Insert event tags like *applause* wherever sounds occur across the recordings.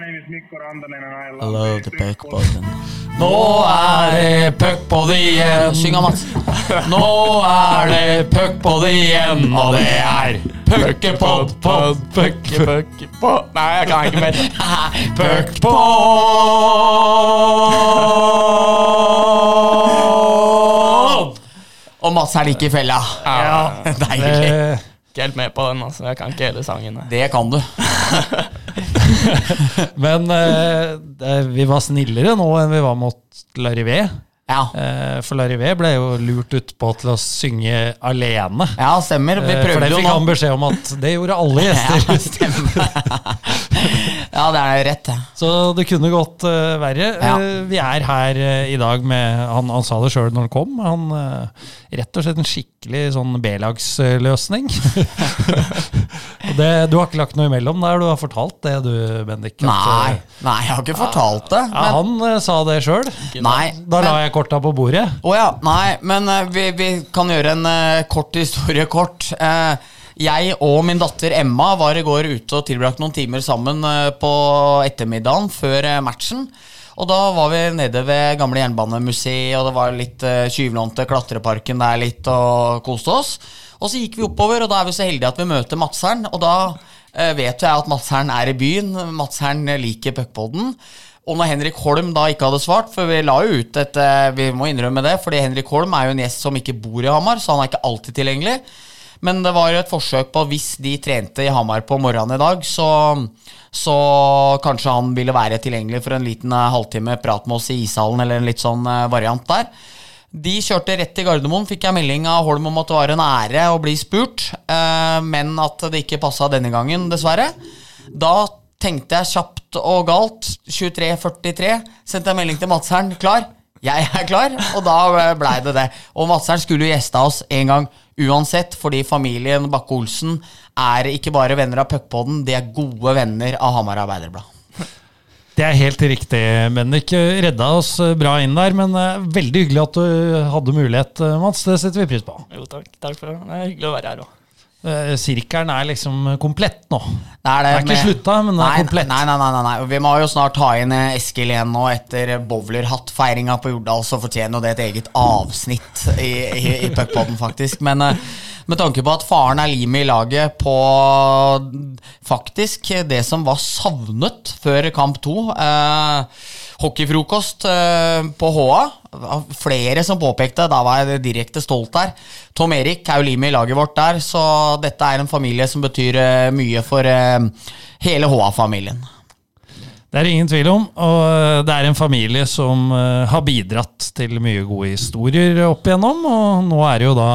I love the puckpodden. Nå er det puckpod igjen. Syng av Mats. *laughs* Nå er det puckpod igjen, og det er puckepod, pod, pucke, puckepod Nei, jeg kan ikke mer. *laughs* Puckpod! Og Mats er like i fella. Ja, *laughs* Deilig. det- Ikke helt med på den, altså. Jeg kan ikke hele sangen. Det kan du. *laughs* Men eh, vi var snillere nå enn vi var mot Larivé. Ja. Eh, for Larivé ble jo lurt utpå til å synge alene. Ja, stemmer. Vi Eh, for prøvde det fikk han beskjed om at det gjorde alle *laughs* Ja, gjester. stemmer. *laughs* ja, det er rett. Så det kunne gått uh, verre. Ja. Vi er her uh, i dag med Han, han sa det sjøl når han kom. Han, uh, rett og slett en skikkelig sånn B-lagsløsning. *laughs* Du har ikke lagt noe imellom der? Du har fortalt det, du, Bendik? at, Nei, nei, jeg har ikke fortalt det. Ja, Men, han sa det sjøl. Da la jeg korta på bordet. Å ja, nei, men eh, vi, vi kan gjøre en eh, kort historie kort. Eh, jeg og min datter Emma var i går ute og tilbrakte noen timer sammen på ettermiddagen før matchen. Og da var vi nede ved gamle Jernbanemuseet, og det var litt uh, Klatreparken der litt, og koste oss. Og så gikk vi oppover, og da er vi så heldige at vi møter Madseren. Og da vet jo jeg at Madseren er i byen. Madseren liker puckpodden. Og når Henrik Holm da ikke hadde svart, for vi la jo ut et eh, Vi må innrømme det, fordi Henrik Holm er jo en gjest som ikke bor i Hamar, så han er ikke alltid tilgjengelig. Men det var et forsøk på hvis de trente i Hamar på morgenen i dag, så, så kanskje han ville være tilgjengelig for en liten eh, halvtime prat med oss i ishallen, eller en litt sånn eh, variant der. De kjørte rett til Gardermoen, fikk jeg melding av Holm om at det var en ære å bli spurt, men at det ikke passa denne gangen, dessverre. Da tenkte jeg kjapt og galt. 23.43. Sendte jeg melding til Madseren. Klar? Jeg er klar. Og da blei det det. Og Madseren skulle jo gjeste oss en gang uansett, fordi familien Bakke-Olsen er ikke bare venner av Puckpodden, de er gode venner av Hamar Arbeiderblad. Det er helt riktig, Bendik. Redda oss bra inn der, men eh, veldig hyggelig at du hadde mulighet, eh, Mats. Det setter vi pris på. Jo, takk. Takk for det. Det er hyggelig å være her òg. Eh, Sirkelen er liksom komplett nå. Det er, det det er ikke slutta, men er nei, komplett. Nei, nei, nei, nei, nei. Vi må jo snart ta inn eh, Eskil igjen nå etter bowlerhattfeiringa på Jordal, så fortjener jo det et eget avsnitt i, i, i puckpoden, faktisk. Men eh, med tanke på at faren er limet i laget på faktisk det som var savnet før kamp to. Eh, hockeyfrokost eh, på HA. Flere som påpekte, da var jeg direkte stolt der. Tom Erik er jo limet i laget vårt der, så dette er en familie som betyr eh, mye for eh, hele HA-familien. Det er ingen tvil om. Og det er en familie som har bidratt til mye gode historier opp igjennom. Og nå er det jo da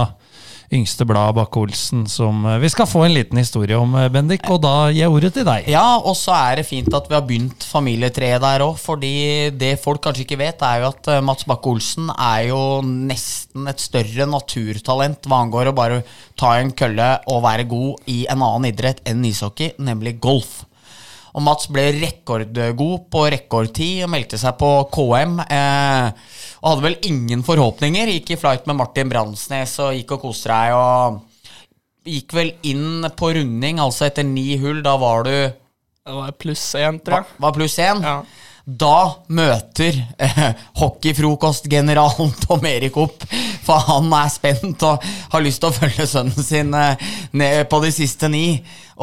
yngste blad Bakke-Olsen som eh, vi skal få en liten historie om, eh, Bendik. Og da gir jeg ordet til deg. Ja, og så er det fint at vi har begynt familietreet der òg, fordi det folk kanskje ikke vet, er jo at eh, Mats Bakke-Olsen er jo nesten et større naturtalent hva angår å bare ta en kølle og være god i en annen idrett enn ishockey, nemlig golf. Og Mats ble rekordgod på rekordtid og meldte seg på KM. Eh, og hadde vel ingen forhåpninger. Gikk i flight med Martin Bransnes og gikk og koste deg. Og gikk vel inn på runding, altså etter ni hull. Da var du Det var pluss én, tror jeg. var pluss én. Ja. Da møter eh, hockeyfrokostgeneralen *laughs* Tom Erik opp, for han er spent og har lyst til å følge sønnen sin eh, ned på de siste ni.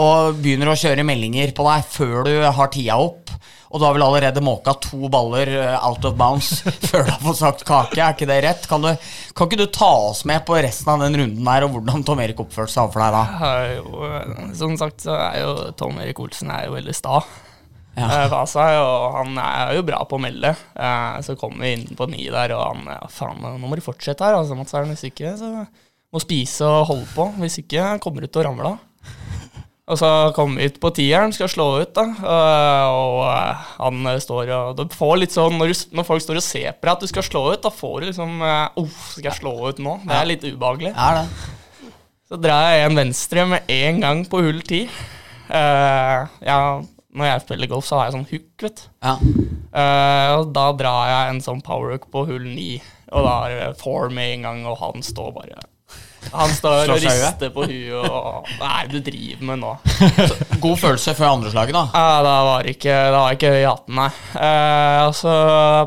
Og begynner å kjøre meldinger på deg før du har tida opp. Og du har vel allerede måka to baller eh, out of bounds *laughs* før du har fått sagt kake. Er ikke det rett? Kan, du, kan ikke du ta oss med på resten av den runden der, og hvordan Tom Erik oppførte seg overfor deg da? Jo, som sagt så er jo Tom Erik Olsen er jo veldig sta. Ja. Eh, på og han er jo bra på å melde. Eh, så kommer vi inn på ni der, og han ja, faen, nå må du fortsette her, altså, Mats Ern. Hvis ikke, så må spise og holde på. Hvis ikke kommer du til å ramle av. *laughs* Og så kommer vi ut på tieren, skal slå ut, da. eh, Og han står og Du får litt sånn når, du, når folk står og ser på deg at du skal slå ut, da får du liksom Uff, skal jeg slå ut nå? Det er litt ubehagelig. Ja, det? Så drar jeg en venstre med en gang på hull 10. Uh, ja, når jeg spiller golf, så har jeg sånn hook, vet du. Ja. Uh, og da drar jeg en sånn powerhook på hull 9, og da er det four med en gang, og han står bare Han står og rister på huet og Hva er det du driver med nå? God følelse før andre slaget, da. Ja, da var ikke, da var ikke høy i hatten, nei. Uh, så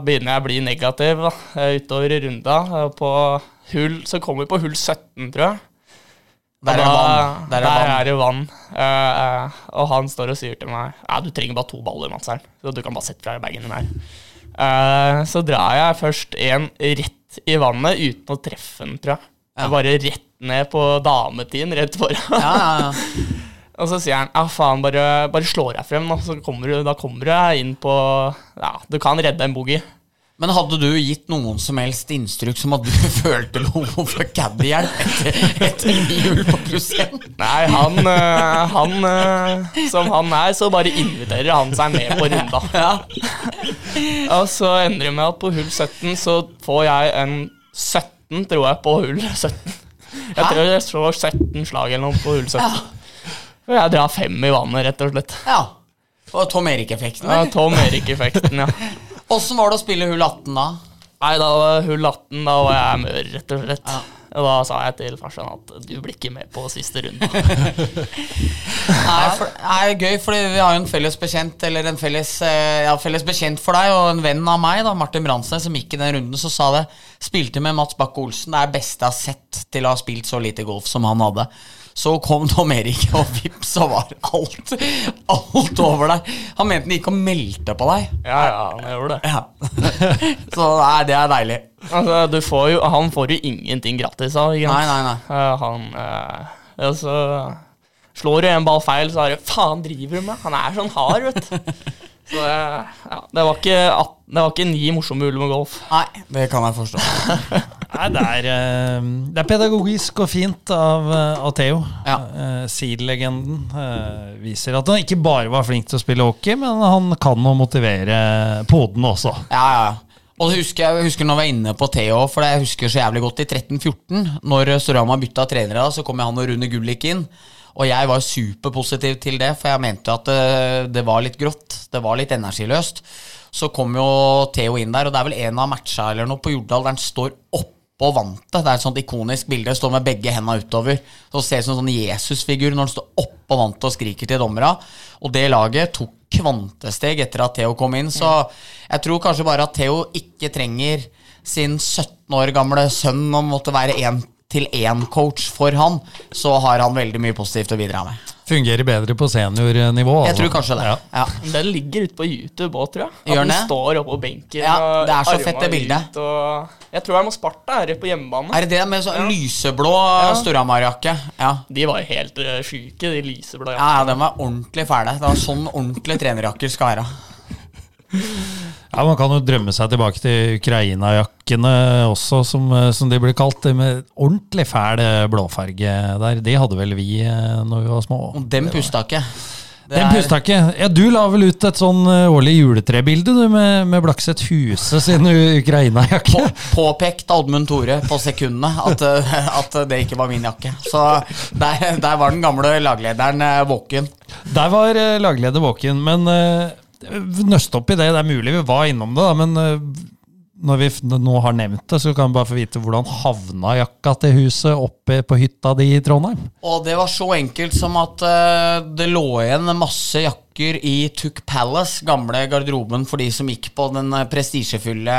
begynner jeg å bli negativ da, utover i runda. På hull, så kommer vi på hull 17, tror jeg. Der er da- vann. Der er der er det vann. Uh, og han står og sier til meg Ja, du trenger bare to baller, Madseren. Så du kan bare sette fra deg bagen din her. Eh, så drar jeg først en rett i vannet uten å treffe den, tror jeg. Ja. Bare rett ned på dametiden rett foran. Ja, ja, ja. *laughs* Og så sier han ja faen, bare, bare slå deg frem, da, så kommer du, da kommer du inn på Ja, du kan redde en boogie. Men hadde du gitt noen som helst instruks om at du *laughs* følte behov for caddy-hjelp etter, etter jul på pluss én? Nei, han, øh, han øh, Som han er, så bare inviterer han seg med på runda. *laughs* Og så endrer det med at på hull 17 så får jeg en 17, tror jeg, på hull 17. Jeg Hæ? tror jeg slår 17 slag eller noe på hull 17. Og jeg drar fem i vannet, rett og slett. Ja. Og Tom Erik-effekten, Ja. Tom Erik-effekten, ja. *laughs* Åssen var det å spille hull 18 da? Nei, da var hull 18, da var jeg mør, rett og slett. Ja. Og da sa jeg til farsan at du blir ikke med på siste runde. *laughs* Nei, er gøy, fordi vi har jo en felles bekjent Eller en felles, eh, ja, felles bekjent for deg og en venn av meg, da, Martin Bransnes, som gikk i den runden, så sa det Spilte med Mats Bakke Olsen. Det er beste jeg har sett til å ha spilt så lite golf som han hadde. Så kom Tom Erik, *laughs* og vips, så var alt Alt over deg. Han mente han gikk og meldte på deg. Ja, ja, han gjorde det. Ja. *laughs* Så nei, det er deilig. Altså, du får jo, han får jo ingenting gratis av. ikke sant? Nei, nei, nei. Eh, han eh, ja, så Slår du en ball feil, så er det Faen, driver du med? Han er sånn hard, vet du. *laughs* Så eh, ja, det var ikke, at, det var ikke ni morsomme hull med golf. Nei, det kan jeg forstå. *laughs* Nei, det er, eh, det er pedagogisk og fint av, eh, av Theo. Ja. Eh, Seal-legenden eh, viser at han ikke bare var flink til å spille hockey, men han kan å motivere podene også. Ja, ja, ja. Og det husker jeg husker når vi var inne på Theo, for jeg husker så jævlig godt i 13-14. Når Storhamar bytta trenere, så kom han og Rune Gullik inn. Og jeg var superpositiv til det, for jeg mente at det, det var litt grått. Det var litt energiløst. Så kom jo Theo inn der, og det er vel en av matcha eller noe på Jordal der han står oppå vantet. Det er et sånt ikonisk bilde. Står med begge hendene utover. Så ser ut som en sånn Jesusfigur når han står oppå vantet og skriker til dommera. Og det laget tok kvantesteg etter at Theo kom inn, så jeg tror kanskje bare at Theo ikke trenger sin 17 år gamle sønn å måtte være én til én-coach for han, så har han veldig mye positivt å bidra med. Fungerer bedre på seniornivå. Jeg altså. tror kanskje det. Ja. Ja. Den ligger ute på YouTube òg, tror jeg. At Gjør den står oppå benken. Ja, det er så fett, det bildet. ut, og jeg tror det er noe Sparta her på hjemmebane. Er det det med sånn Ja. lyseblå Storhamar-jakke? Ja. De var helt uh, sjuke, de lyseblå Ja, ja, den var ordentlig fæle. Det var sånn ordentlige trenerjakker skal være. *laughs* Ja, Man kan jo drømme seg tilbake til Ukraina-jakkene også, som, eh, som de blir kalt. Med ordentlig fæl eh, blåfarge der. De hadde vel vi eh, når vi var små. Og dem pusta ikke. Det Den pusta ikke. Ja, du la vel ut et sånn årlig juletrebilde du, med, med Blakseth Huse sin Ukraina-jakke. På, påpekt Oddmund Tore på sekundene at, at det ikke var min jakke. Så der, der var den gamle laglederen våken. Der var lagleder våken, men nøste opp i det. Det er mulig vi var innom det, da, men eh, når vi nå har nevnt det, så kan vi bare få vite hvordan havna jakka til huset oppe på hytta di i Trondheim? Og det var så enkelt som at eh, det lå igjen masse jakker i Tuck Palace, gamle garderoben for de som gikk på den eh, prestisjefulle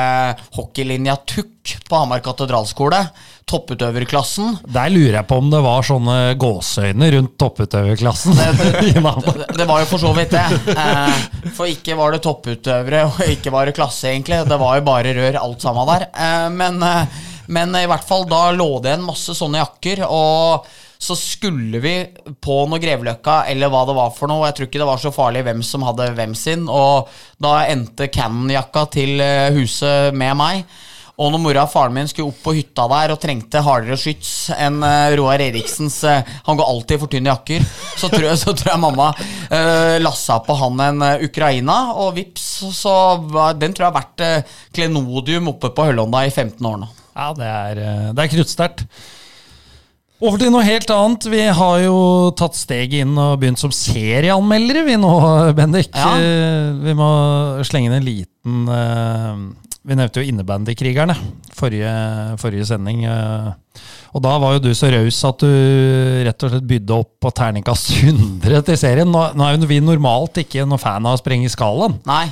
hockeylinja Tuck på Hamar katedralskole. Topputøverklassen. Der lurer jeg på om det var sånne gåseøyne rundt topputøverklassen. Det, det, *laughs* Det, det var jo for så vidt det. Eh, for ikke var det topputøvere, og ikke var det klasse, egentlig. Det var jo bare rør, alt sammen der. Eh, men, men i hvert fall, da lå det en masse sånne jakker, og så skulle vi på noe Greveløkka, eller hva det var for noe. Jeg tror ikke det var så farlig hvem som hadde hvem sin. Og da endte Cannon-jakka til eh, huset med meg. Og når mora og faren min skulle opp på hytta der og trengte hardere skyts enn eh, Roar Eriksens eh, Han går alltid for tynne jakker. Så tror jeg, så tror jeg mamma uh, lassa på han en Ukraina, og vips, så den tror jeg har vært uh, klenodium oppe på Høllånda i 15 år nå. Ja, det er, det er kruttsterkt. Over til noe helt annet. Vi har jo tatt steget inn og begynt som serieanmeldere, vi nå, Bendik. Ja. Eh, Vi må slenge inn en liten eh, Vi nevnte jo innebandykrigerne forrige, forrige sending. eh, Og da var jo du så raus at du rett og slett bydde opp på terningkast 100 til serien. Nå, nå er jo vi normalt ikke noen fan av å sprenge skalaen. Nei.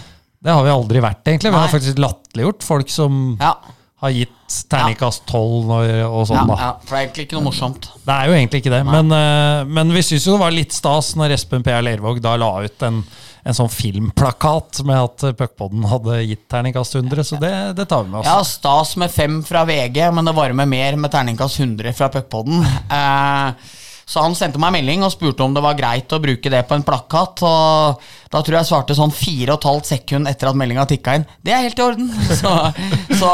Det har vi aldri vært, egentlig. Vi har faktisk latterliggjort folk som Ja. Har gitt terningkast 12 og, og sånn, da. ja, for det er egentlig ikke noe morsomt. Det er jo egentlig ikke det, men, eh, men vi syns jo det var litt stas når Espen P.R. Lervåg da la ut en, en sånn filmplakat med at Puckpodden hadde gitt terningkast 100, så det, det tar vi med oss. Ja, stas med fem fra VG, men det varmer mer med terningkast 100 fra Puckpodden. *laughs* Eh, så han sendte meg melding og spurte om det var greit å bruke det på en plakat. Og da tror jeg svarte sånn fire og et halvt sekund etter at meldinga tikka inn. Det er helt i orden! *laughs* Så, så,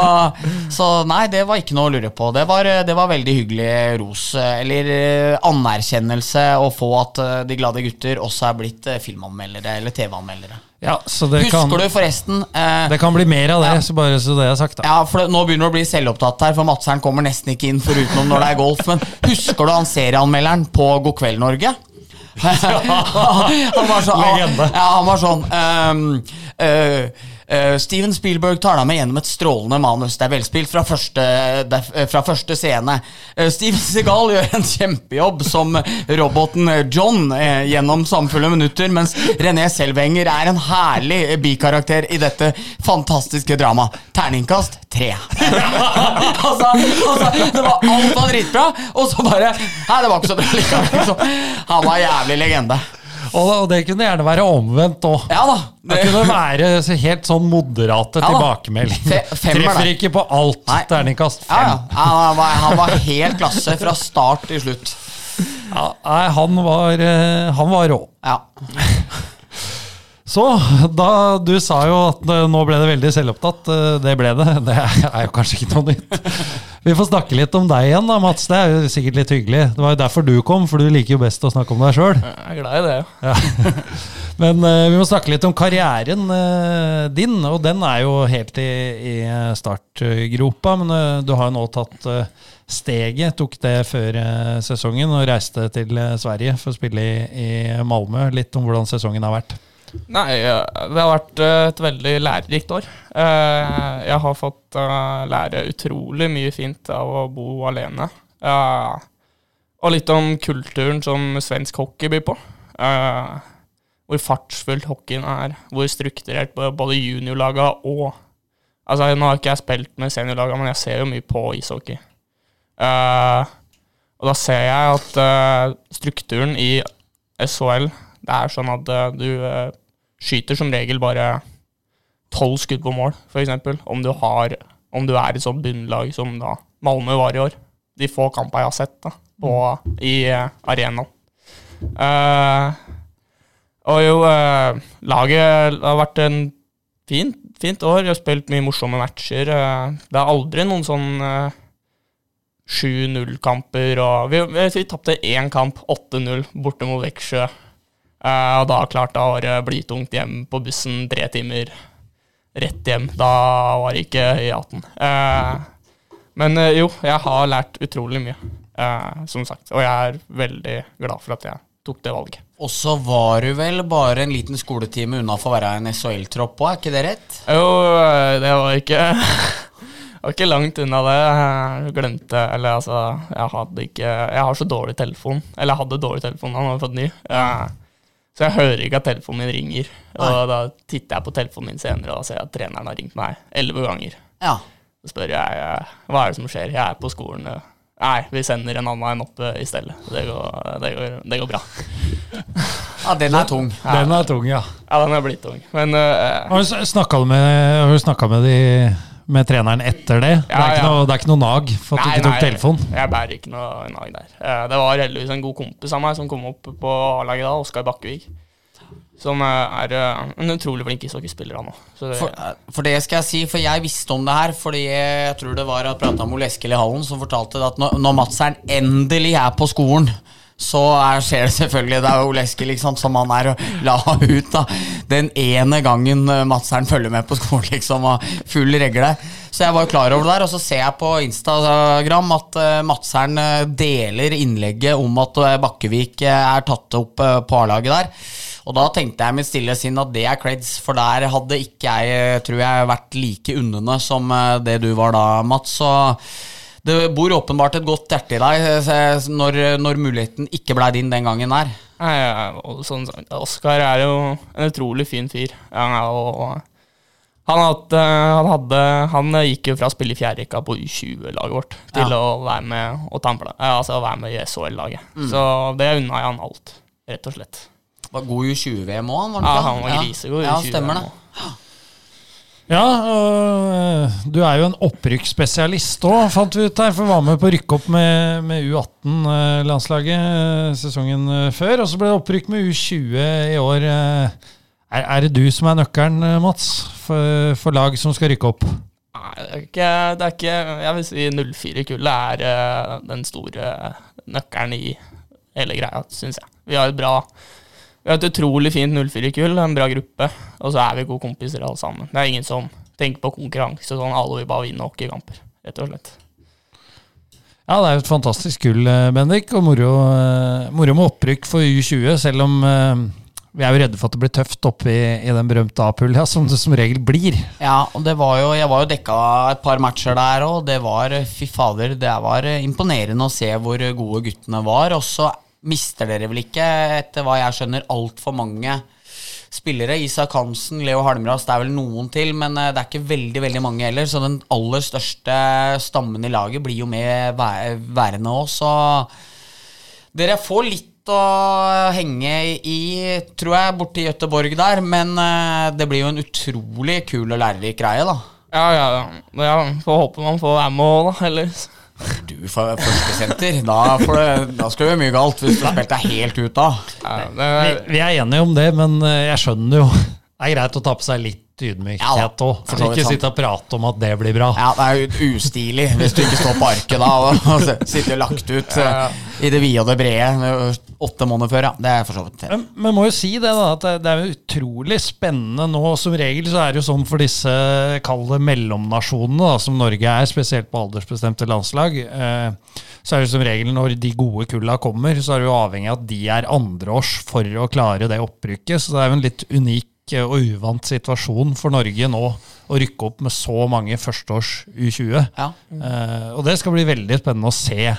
så nei, det var ikke noe å lure på. Det var, det var veldig hyggelig ros, eller eh, anerkjennelse, å få at eh, De glade gutter også er blitt eh, filmanmeldere eller TV-anmeldere. Ja, så det kan, Husker du forresten eh, det kan bli mer av det, Ja. så bare så det er sagt. da. Ja, for det, Nå begynner du å bli selvopptatt her, for Madseren kommer nesten ikke inn forutenom når det er golf. Men husker du han serieanmelderen på God kveld, Norge? *laughs* *laughs* han var sånn. Ja, han var sånn um, eh, eh, Steven Spielberg tar deg med gjennom et strålende manus. Det er velspilt fra første, eh, fra første scene. Eh, Steven Segal *laughs* gjør en kjempejobb som roboten John gjennom samfulle minutter, mens René Selvenger er en herlig bikarakter i dette fantastiske dramaet. Terningkast tre. *laughs* altså, altså, det var alt var dritbra, og så bare Nei, det var ikke så bra likevel. Liksom. Han var jævlig legende. Og, det kunne gjerne være omvendt òg. Ja da. Det kunne være helt sånn moderate Ja tilbakemeldinger. Treffer ikke på alt. Nei. Terningkast Ja, fem. ja. Han, var, han var helt klasse fra start til slutt. Ja, nei, han var, eh, han var rå. Ja. Så da Du sa jo at eh, nå ble det veldig selvopptatt. Eh, Det ble det. *laughs* Det er jo kanskje ikke noe nytt. Vi får snakke litt om deg igjen, da, Mats. Det er jo sikkert litt hyggelig. Det var jo derfor du kom, for du liker jo best å snakke om deg sjøl. Jeg er glad i det. ja. *laughs* Men eh, vi må snakke litt om karrieren din, og den er jo helt i, i startgropa. Men du har jo nå tatt steget, tok det før sesongen, og reiste til Sverige for å spille i, i Malmö. Litt om hvordan sesongen har vært. Nei, eh, det har vært eh, et veldig lærerikt år. Eh, Jeg har fått lære utrolig mye fint av å bo alene. Og litt om kulturen som svensk hockey byr på. Hvor fartsfullt hockeyen er, hvor strukturert både juniorlaga og Altså, Nå har ikke jeg spilt med seniorlaga, men jeg ser jo mye på ishockey. Og da ser jeg at strukturen i SHL det er sånn at eh, du eh, skyter som regel bare tolv skudd på mål, f.eks. Om Om du er et sånt bunnlag som da Malmö var i år. De få kampene jeg har sett da, på, i eh, arenaen. Uh, og jo, uh, laget har vært en fint, fint år. Vi har spilt mye morsomme matcher. Uh, det er aldri noen sånn eh, 7-0-kamper. og Vi, vi, vi tapte én kamp, 8-0, borte mot Veksjø. Eh, og da klart da var det blytungt hjem på bussen tre timer rett hjem. Da var det ikke i 18. Eh, men eh, jo, jeg har lært utrolig mye, som sagt. Og jeg er veldig glad for at jeg tok det valget. Og så var du vel bare en liten skoletime unna for å være en SHL-tropp òg, er ikke det rett? Jo, det var ikke *laughs* var ikke langt unna det. Jeg glemte Eller altså, jeg hadde ikke Jeg har så dårlig telefon. Eller jeg hadde dårlig telefon, han hadde fått ny. Eh, Så jeg hører ikke at telefonen min ringer. Og Nei. da titter jeg på telefonen min senere og da ser jeg at treneren har ringt meg elleve ganger. Ja. Så spør jeg hva er det som skjer. Jeg er på skolen. Nei, vi sender en annen en opp eh, i stedet. Det går, det går, det går bra. *laughs* ja, den er tung. Den er tung, ja. Ja, den er blitt tung. Men uh, Har du snakka med, har du snakket med, de, med treneren etter det? det, er Ja, ikke ja. noe, det er ikke noe nag for at du ikke tok telefon? Jeg bærer ikke noe nag der. Eh, Det var heldigvis en god kompis av meg som kom opp på A-laget da, Oskar Bakkevik. Som eh, er eh, en utrolig flink ishockeyspiller, han òg. For, for det skal jeg si, for jeg visste om det her fordi jeg tror det var at prata med Ole Eskil i hallen, som fortalte at når, når Madseren endelig er på skolen, så er, skjer det selvfølgelig. Det er jo Oleski liksom, som han er og la ut da den ene gangen eh, Madseren følger med på skolen, liksom, og full regle. Så jeg var jo klar over det der, og så ser jeg på Instagram at uh, Madseren eh, deler innlegget om at eh, Bakkevik eh, er tatt opp eh, på A-laget der. Og da tenkte jeg mitt stille sinn at det er creds, for der hadde ikke jeg, tror jeg, vært like unnende som eh, det du var da, Mats. Så det bor åpenbart et godt hjerte i deg eh, når, når muligheten ikke blei din den gangen der. Ja, sånn, Oskar er jo en utrolig fin fyr. Ja, og han, hadde, han, hadde, han gikk jo fra å spille i fjerderekka på U20-laget vårt til Ja. å være med og tample, ja, altså være med i SHL-laget. Mm. Så det unna jeg han alt, rett og slett. Var god U20-VM òg, han? var Ja, han var grisegod Ja, 20 stemmer det. Ja, og øh, du er jo en opprykksspesialist òg, fant vi ut her. For var med på å rykke opp med, med U18-landslaget øh, sesongen øh, før. Og så ble det opprykk med U20 i år. Er, er det du som er nøkkelen, Mats, for, for lag som skal rykke opp? Nei, det er ikke, det er ikke Jeg vil si 04-kullet er eh, den store nøkkelen i hele greia, syns jeg. Vi har et bra Vi har et utrolig fint 04-kull, en bra gruppe, og så er vi gode kompiser alle sammen. Det er ingen som tenker på konkurranse sånn, alle vil bare vinne hockeykamper, rett og slett. Ja, det er jo et fantastisk kull, øh, Bendik, og moro, øh, moro med opprykk for U20, selv om øh, vi er jo redde for at det blir tøft oppe i, i den berømte A-pulja, som det som regel blir. Ja, og det var jo, jeg var jo dekka et par matcher der, og det var fy fader, det var imponerende å se hvor gode guttene var. Og så mister dere vel ikke, etter hva jeg skjønner, altfor mange spillere. Isak Hansen, Leo Halmras, det er vel noen til, men eh, det er ikke veldig veldig mange heller. Så den aller største stammen i laget blir jo med værende òg, så dere får litt å henge i, tror jeg, borti Gøteborg der. Men eh, det blir jo en utrolig kul og lærerik greie, da. Ja, ja, ja. ja får håpe man får være med òg, da. Eller Du for førstesenter, da, det- da skal det mye galt hvis du har spilt deg helt ut da. ja, det Vi, er, vi er enige om det, men øh, jeg skjønner jo Det er greit å ta på seg litt Ja ydmykhet òg. For ikke sitte og prate om at det blir bra. Ja, det er jo ustilig hvis du ikke står på arket da og, *laughs* sitter lagt ut eh, i det vide og det brede eh, åtte måneder før. Ja, det er for så vidt Men, men må jo si det, da, at det, er utrolig spennende nå. Som regel så er det jo sånn for disse kalde mellomnasjonene, da, som Norge er, spesielt på aldersbestemte landslag. Eh, så er det som regel når de gode kulla kommer, så er det jo avhengig av at de er andreårs for å klare det opprykket. Så det er jo en litt unik og uvant situasjon for Norge nå å rykke opp med så mange førsteårs U20. Ja. Eh, og det skal bli veldig spennende å se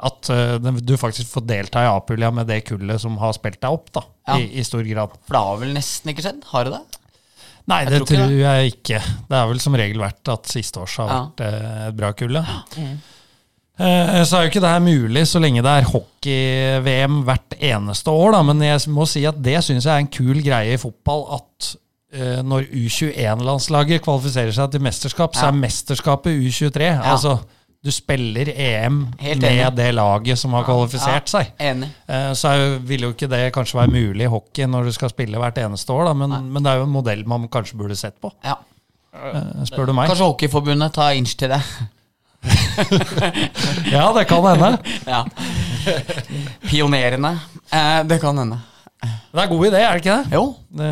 at uh, du faktisk får delta i A-pulja med det kullet som har spilt deg opp, da, Ja. i, i stor grad. For det har vel nesten ikke skjedd? Har det det? Nei, Jeg det tror ikke tror jeg ikke. Det har vel som regel vært at siste års har Ja. vært uh, et bra kull. ja. Eh, Så er jo ikke det her mulig så lenge det er hockey-VM hvert eneste år, da. Men jeg må si at det syns jeg er en kul greie i fotball. At eh, når U21-landslaget kvalifiserer seg til mesterskap, så er mesterskapet U23. Altså, du spiller EM med det laget som har kvalifisert seg. Enig. Eh, Så vil jo ikke det kanskje være mulig i hockey når du skal spille hvert eneste år, da, men, men det er jo en modell man kanskje burde sett på, Ja. eh, spør du meg. Kanskje Hockeyforbundet tar inch til det. *laughs* Ja, det kan hende. Ja. Pionerene. Eh, det kan hende. Det er en god idé, er det ikke det? Jo. det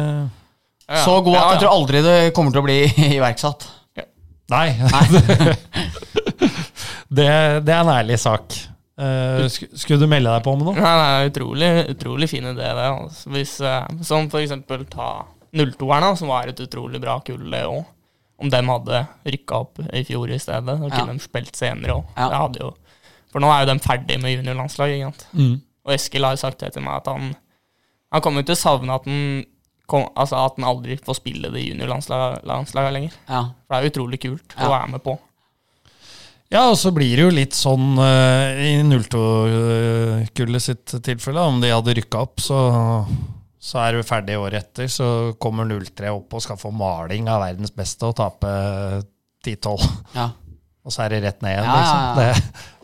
ja, Så god at ja, jeg tror aldri det kommer til å bli *laughs* iverksatt. nei. *laughs* det, det er en ærlig sak. Uh, sk- skulle du melde deg på med noe? Nei, det er utrolig, utrolig fin idé, det. Altså. Hvis, uh, som for eksempel ta 02-erne, som var et utrolig bra kull, det òg. Om de hadde rykka opp i fjor i stedet, da kunne de spilt senere òg. Ja. For nå er jo de ferdig med juniorlandslaget. Mm. Og Eskil har jo sagt det til meg, at han, han kommer til å savne at han, kom, altså at han aldri får spille det juniorlandslaget lenger. Ja. For det er utrolig kult Ja. å være med på. Ja, og så blir det jo litt sånn uh, i 02-kullet sitt tilfelle. Om de hadde rykka opp, så, så er du ferdig året etter. Så kommer 03 opp og skal få maling av verdens beste og tape 10-12. ja. Og så er det rett ned igjen, liksom. ja. Det,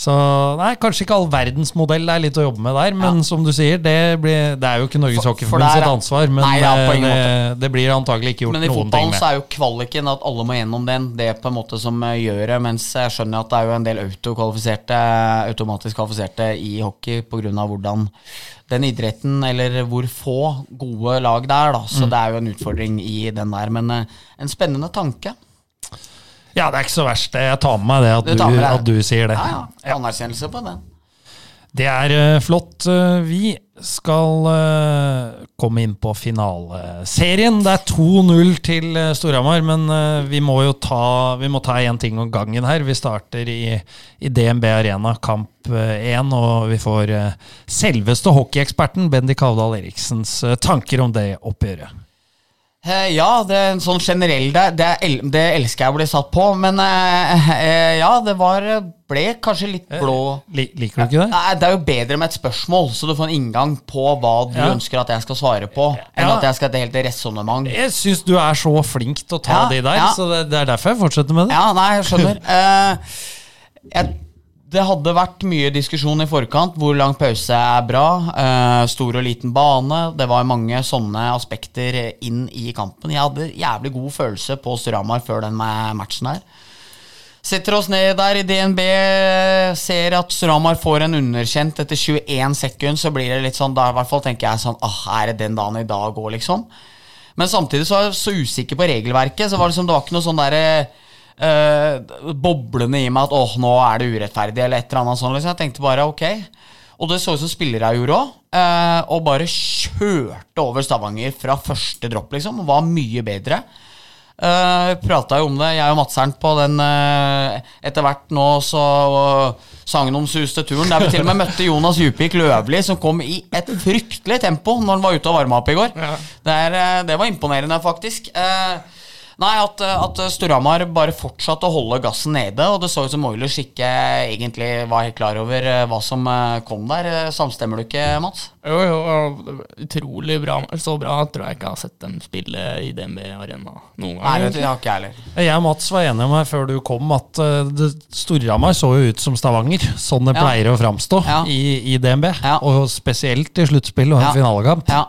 så nei, kanskje ikke all verdens modell er litt å jobbe med der, men som du sier, det, blir, det er jo ikke Norges hockeyforbunds for Hockeyforbund sitt ansvar. Men Nei, ja, på eh, det, det blir antagelig ikke gjort Men i noen ting fotballen med. så er jo kvaliken at alle må gjennom den. Det er på en måte som eh, gjør det. Mens jeg skjønner at det er jo en del autokvalifiserte, automatisk kvalifiserte i hockey pga. hvordan den idretten, eller hvor få gode lag det er. da Så Mm. det er jo en utfordring i den der. Men eh, en spennende tanke. Ja, det er ikke så verst. Jeg tar med meg det at, Du du, at du sier det. Ja, ja. Anerkjennelse på den. Det er eh, flott. Eh, Vi skal eh, komme inn på finaleserien. Det er 2-0 til eh, Storhamar, men vi må jo ta Vi må ta én ting om gangen her. Vi starter i, i DNB Arena, kamp én, og vi får selveste hockeyeksperten Bendik Havdal Eriksens tanker om det oppgjøret. Eh, Ja, det er en sånn generell det, det, el- det elsker jeg å bli satt på, men eh, eh, ja, det var ble kanskje litt blå Li- Liker du ikke det? Nei, Det er jo bedre med et spørsmål, så du får en inngang på hva du Ja. ønsker at jeg skal svare på, enn Ja. at jeg skal et helt resonnement. Jeg syns du er så flink til å ta Ja, de der, så det, det er derfor jeg fortsetter med det. Ja, nei, jeg skjønner. *laughs* Eh, jeg, det hadde vært mye diskusjon i forkant. Hvor lang pause er bra? Uh, stor og liten bane. Det var mange sånne aspekter inn i kampen. Jeg hadde jævlig god følelse på Storhamar før den matchen her. Setter oss ned der i DNB, ser at Storhamar får en underkjent etter 21 sekunder, så blir det litt sånn, da i hvert fall tenker jeg sånn ah, Er det den dagen i dag òg, liksom? Men samtidig så er jeg så usikker på regelverket, så var det, liksom, det var ikke noe sånn derre eh, boblende i meg at åh, nå er det urettferdig, eller et eller annet sånt. Liksom. Jeg tenkte bare ok. Og det så ut som spillere gjorde òg, og bare kjørte over Stavanger fra første dropp, liksom. Og var mye bedre. Uh, Prata jo om det, jeg og Madseren, på den uh, Etter hvert nå så uh, sagnomsuste turen, der vi til og med møtte Jonas Djupvik Løvli, som kom i et fryktelig tempo når han var ute og varma opp i går. Ja. Det, er, eh, det var imponerende, faktisk. Eh, nei, at, eh, at Storhamar bare fortsatte å holde gassen nede, og det så ut som Oilers ikke egentlig var helt klar over eh, hva som eh, kom der. Eh, Samstemmer du ikke, Mats? Jo, jo, utrolig bra. Så bra tror jeg ikke jeg har sett dem spille i DNB Arena noen gang. Nei, det har ikke jeg heller. Jeg og Mats var enige om her før du kom at Storhamar så jo ut som Stavanger, sånn det Ja. pleier å framstå Ja. i, i DNB. Ja. Og spesielt i sluttspill og en Ja. finalekamp. Ja.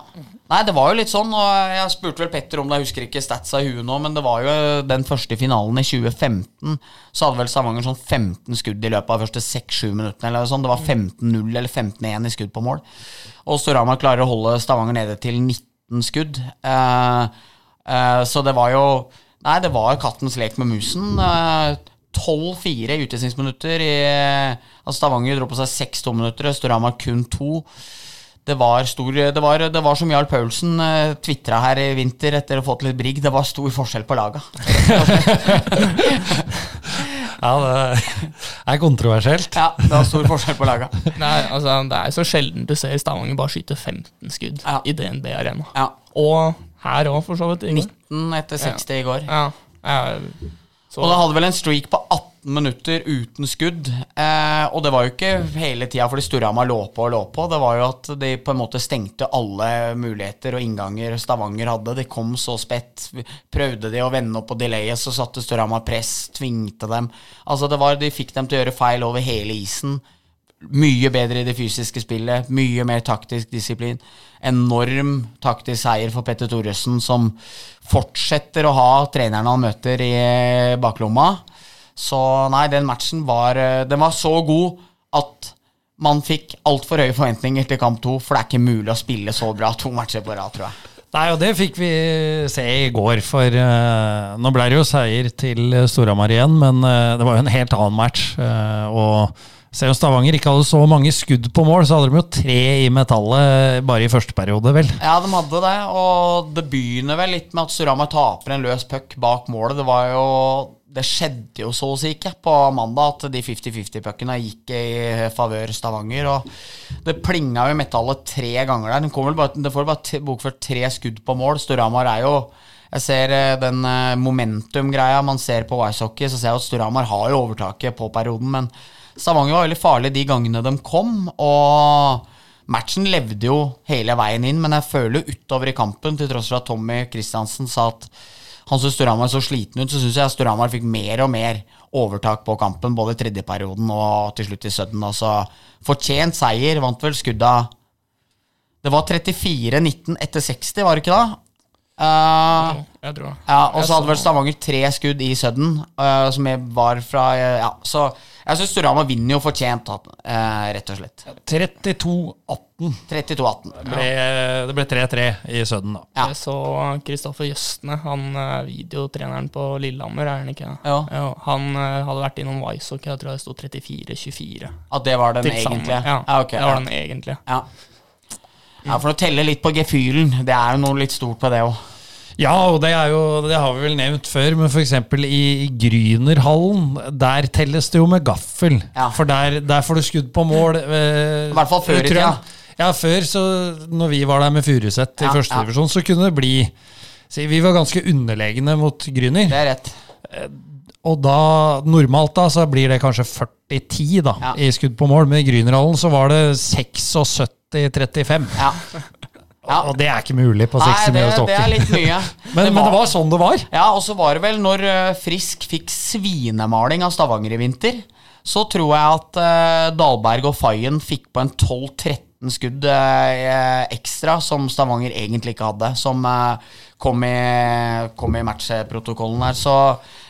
Nei, det var jo litt sånn, og jeg spurte vel Petter om det, jeg husker ikke statsa i huet nå, men det var jo den første finalen i 2015, så hadde vel Stavanger sånn 15 skudd i løpet av de første 6-7 minuttene, eller sånn. Det var 15-0 eller 15-1 i skudd på mål. Og Storhamar klarer å holde Stavanger nede til 19 skudd. Eh, eh, så det var jo Nei, det var kattens lek med musen. Eh, 12-4 i utvisningsminutter. I, altså Stavanger dro på seg 6 tominutter, Storhamar kun to. Det var, stor, det, var, det var som Jarl Paulsen uh, tvitra her i vinter etter å ha fått litt brigg. Det var stor forskjell på laga. *laughs* Ja, det er kontroversielt. Ja, det var stor forskjell på laga. Nei, altså, det er så sjelden du ser Stavanger bare skyte 15 skudd Ja. i DNB Arena. Ja, Og her òg, for så vidt. i går. 19 etter 60 i går. Ja. ja. Så, Og det hadde vel en streak på 18 minutter uten skudd. Eh, og det var jo ikke hele tida fordi Storhamar lå på og lå på. Det var jo at de på en måte stengte alle muligheter og innganger Stavanger hadde. De kom så spett. Prøvde de å vende opp på delayet, så satte Storhamar press, tvingte dem. Altså det var, De fikk dem til å gjøre feil over hele isen. Mye bedre i det fysiske spillet, mye mer taktisk disiplin. Enorm taktisk seier for Petter Thoresen, som fortsetter å ha trenerne han møter i baklomma. Så nei, den matchen var, eh, den var så god at man fikk altfor høye forventninger til kamp to, for det er ikke mulig å spille så bra to matcher på rad, tror jeg. Nei, og det fikk vi se i går, for uh, nå ble det jo seier til Storhamar igjen, men uh, det var jo en helt annen match. Uh, og selv om Stavanger ikke hadde så mange skudd på mål, så hadde de jo tre i metallet bare i første periode, vel. Ja, de hadde det, og det begynner vel litt med at Storhamar taper en løs puck bak målet. Det var jo Det skjedde jo så å si ikke på mandag at de 50-50-puckene gikk i favør Stavanger. Og det plinga jo metallet tre ganger der. Vel bare, det får bare bokført tre skudd på mål. Storhamar er jo jeg ser eh, den eh, momentum-greia man ser på Icehockey, så ser jeg at Storhamar har jo overtaket på perioden, men Stavanger var veldig farlig de gangene de kom, og matchen levde jo hele veien inn, men jeg føler utover i kampen, til tross for at Tommy Kristiansen sa at han syntes Storhamar så sliten ut, så syns jeg Storhamar fikk mer og mer overtak på kampen, både i tredje perioden og til slutt i Sudden. Altså, fortjent seier, vant vel skudda Det var 34-19 etter 60, var det ikke da? Eh, Jeg tror. Ja, Og så hadde vel Stavanger tre skudd i sudden, uh, som jeg var fra uh, Ja, så jeg syns Storhamar vinner jo fortjent, eh, rett og slett. 32-18. 32-18. Det ble 3-3 i Sudden, da. Ja. Jeg så Kristoffer Jøstne, han videotreneren på Lillehammer, er han ikke? det? Ja. Han hadde vært innom Wisehockey, jeg tror det sto 34-24. At det var den egentlige? Ja, Ah, okay, det var den egentlige. Ja. ja, for å telle litt på gefühlen, det er jo noe litt stort på det òg. Ja, og det jo Det har vi vel nevnt før, men f.eks. i Grynerhallen, der telles det jo med gaffel. Ja. For der, der får du skudd på mål. I hvert fall før i tida. Ja, før, så når vi var der med Furuset i Ja, første ja. divisjon, så kunne det bli så Vi var ganske underlegne mot Gryner. Det er rett. Og da, normalt da, så blir det kanskje 40-10 da, Ja. i skudd på mål. Men i Grünerhallen så var det 76-35. Ja. Ja. Og det er ikke mulig på Nei, 60 det, meters det er litt mye. *laughs* Men, men det var sånn det var. Ja, og så var det vel når eh, Frisk fikk svinemaling av Stavanger i vinter, så tror jeg at uh, Dalberg og Fayen fikk på en 12-13 skudd eh, ekstra, som Stavanger egentlig ikke hadde, som eh, kom i, kom i matchprotokollen her. Så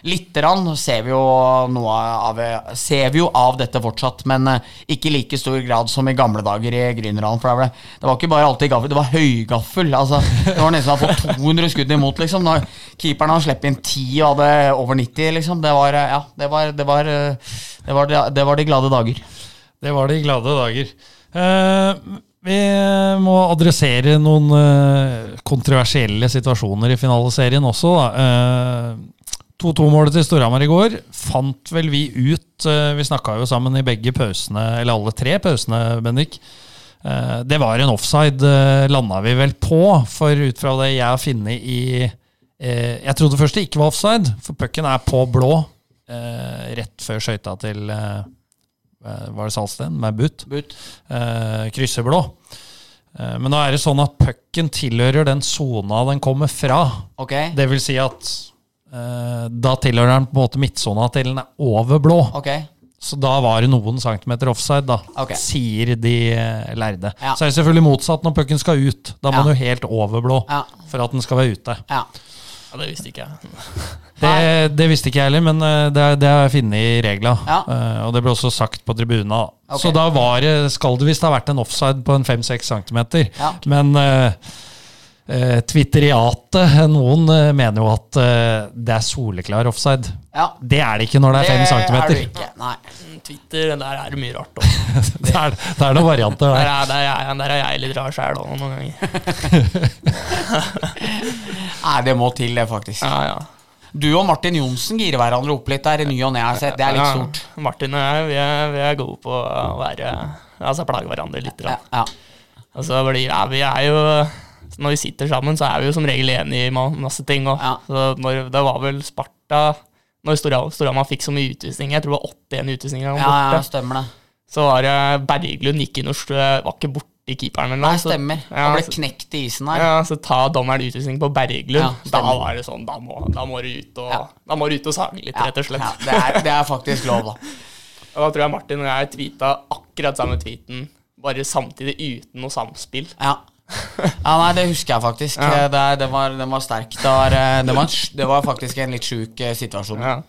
lite grann ser vi av, ser vi jo av dette fortsatt, men eh, ikke i like stor grad som i gamle dager i Grünerhallen. For det det var ikke bare alltid gaffel, det var høygaffel. Altså, det var nesten å få 200 skudd imot, liksom. Når keeperen har sluppet inn 10 og hadde over 90, liksom. Det var, ja, det var, det var, det var, de- det var de glade dager. Det var de glade dager. Eh, vi må adressere noen eh, kontroversielle situasjoner i finaleserien også. da. Eh, 2-2-målet til Storhamar i går fant vel vi ut Vi snakka jo sammen i begge pausene, eller alle tre pausene, Bendik. Det var en offside, landa vi vel på, for ut fra det jeg har funnet i Jeg trodde først det ikke var offside, for pucken er på blå rett før skøyta til Var det Salsten? Med butt But. eh, krysseblå. Eh, men nå er det sånn at pucken tilhører den sona den kommer fra. Okay. Det vil si at eh, da tilhører den på en måte midtsona til den er over blå. Okay. Så da var det noen centimeter offside, da, okay. sier de eh, lærde. Ja. Så er det selvfølgelig motsatt når pucken skal ut. Da må Ja. den jo helt over blå Ja. for at den skal være ute. ja. Ja, det visste ikke jeg. Det, det visste ikke jeg heller, men eh, det, det har jeg funnet i regla. Ja. Uh, og det ble også sagt på tribuna. Okay. Så da var skal det visst ha vært en offside på en 5-6 cm. Ja. Men uh, twitteriatet, noen eh, mener jo at eh, det er soleklar offside. ja. Det er det ikke når det er 5 er det ikke. Nei. Mm, Twitter, der er det mye rart. Det. *laughs* Det er, det er noen varianter Der der. er, der er, jeg, der er jeg litt rar sjæl òg, noen ganger. *laughs* Nei, det må til, det, faktisk. Ja, ja. Du og Martin Johnsen girer hverandre opp litt der i ny og ne. Det er litt Ja, stort. Martin og jeg, vi er, vi er gode på å være Altså plage hverandre litt. Ja, ja. Altså, fordi, ja, vi er jo Når vi sitter sammen, så er vi jo som regel enige i ma- masse ting. Ja. så når, det var vel Sparta Når Storhamar fikk så mye utvisninger, jeg tror det var 81 utvisninger han ja, borte, ja, stemmer det. så var det Berglund gikk inn og var ikke borti keeperen eller Nei, stemmer. så-. Ja, Han ble knekt i isen her. Ja, så ta dommeren utvisning på Berglund. Ja, da var det sånn, da må, da må du ut og, da må du ut og sage litt, rett og slett. Det, er, det er faktisk lov, da. *laughs* Og da tror jeg Martin og jeg tweeta akkurat samme tweeten, bare samtidig uten noe samspill. Ja. *laughs* ja, nei, det husker jeg faktisk. Ja. Det, det var, den var sterk. Det var, eh, det, var det var faktisk en litt sjuk eh, situasjon. Ja.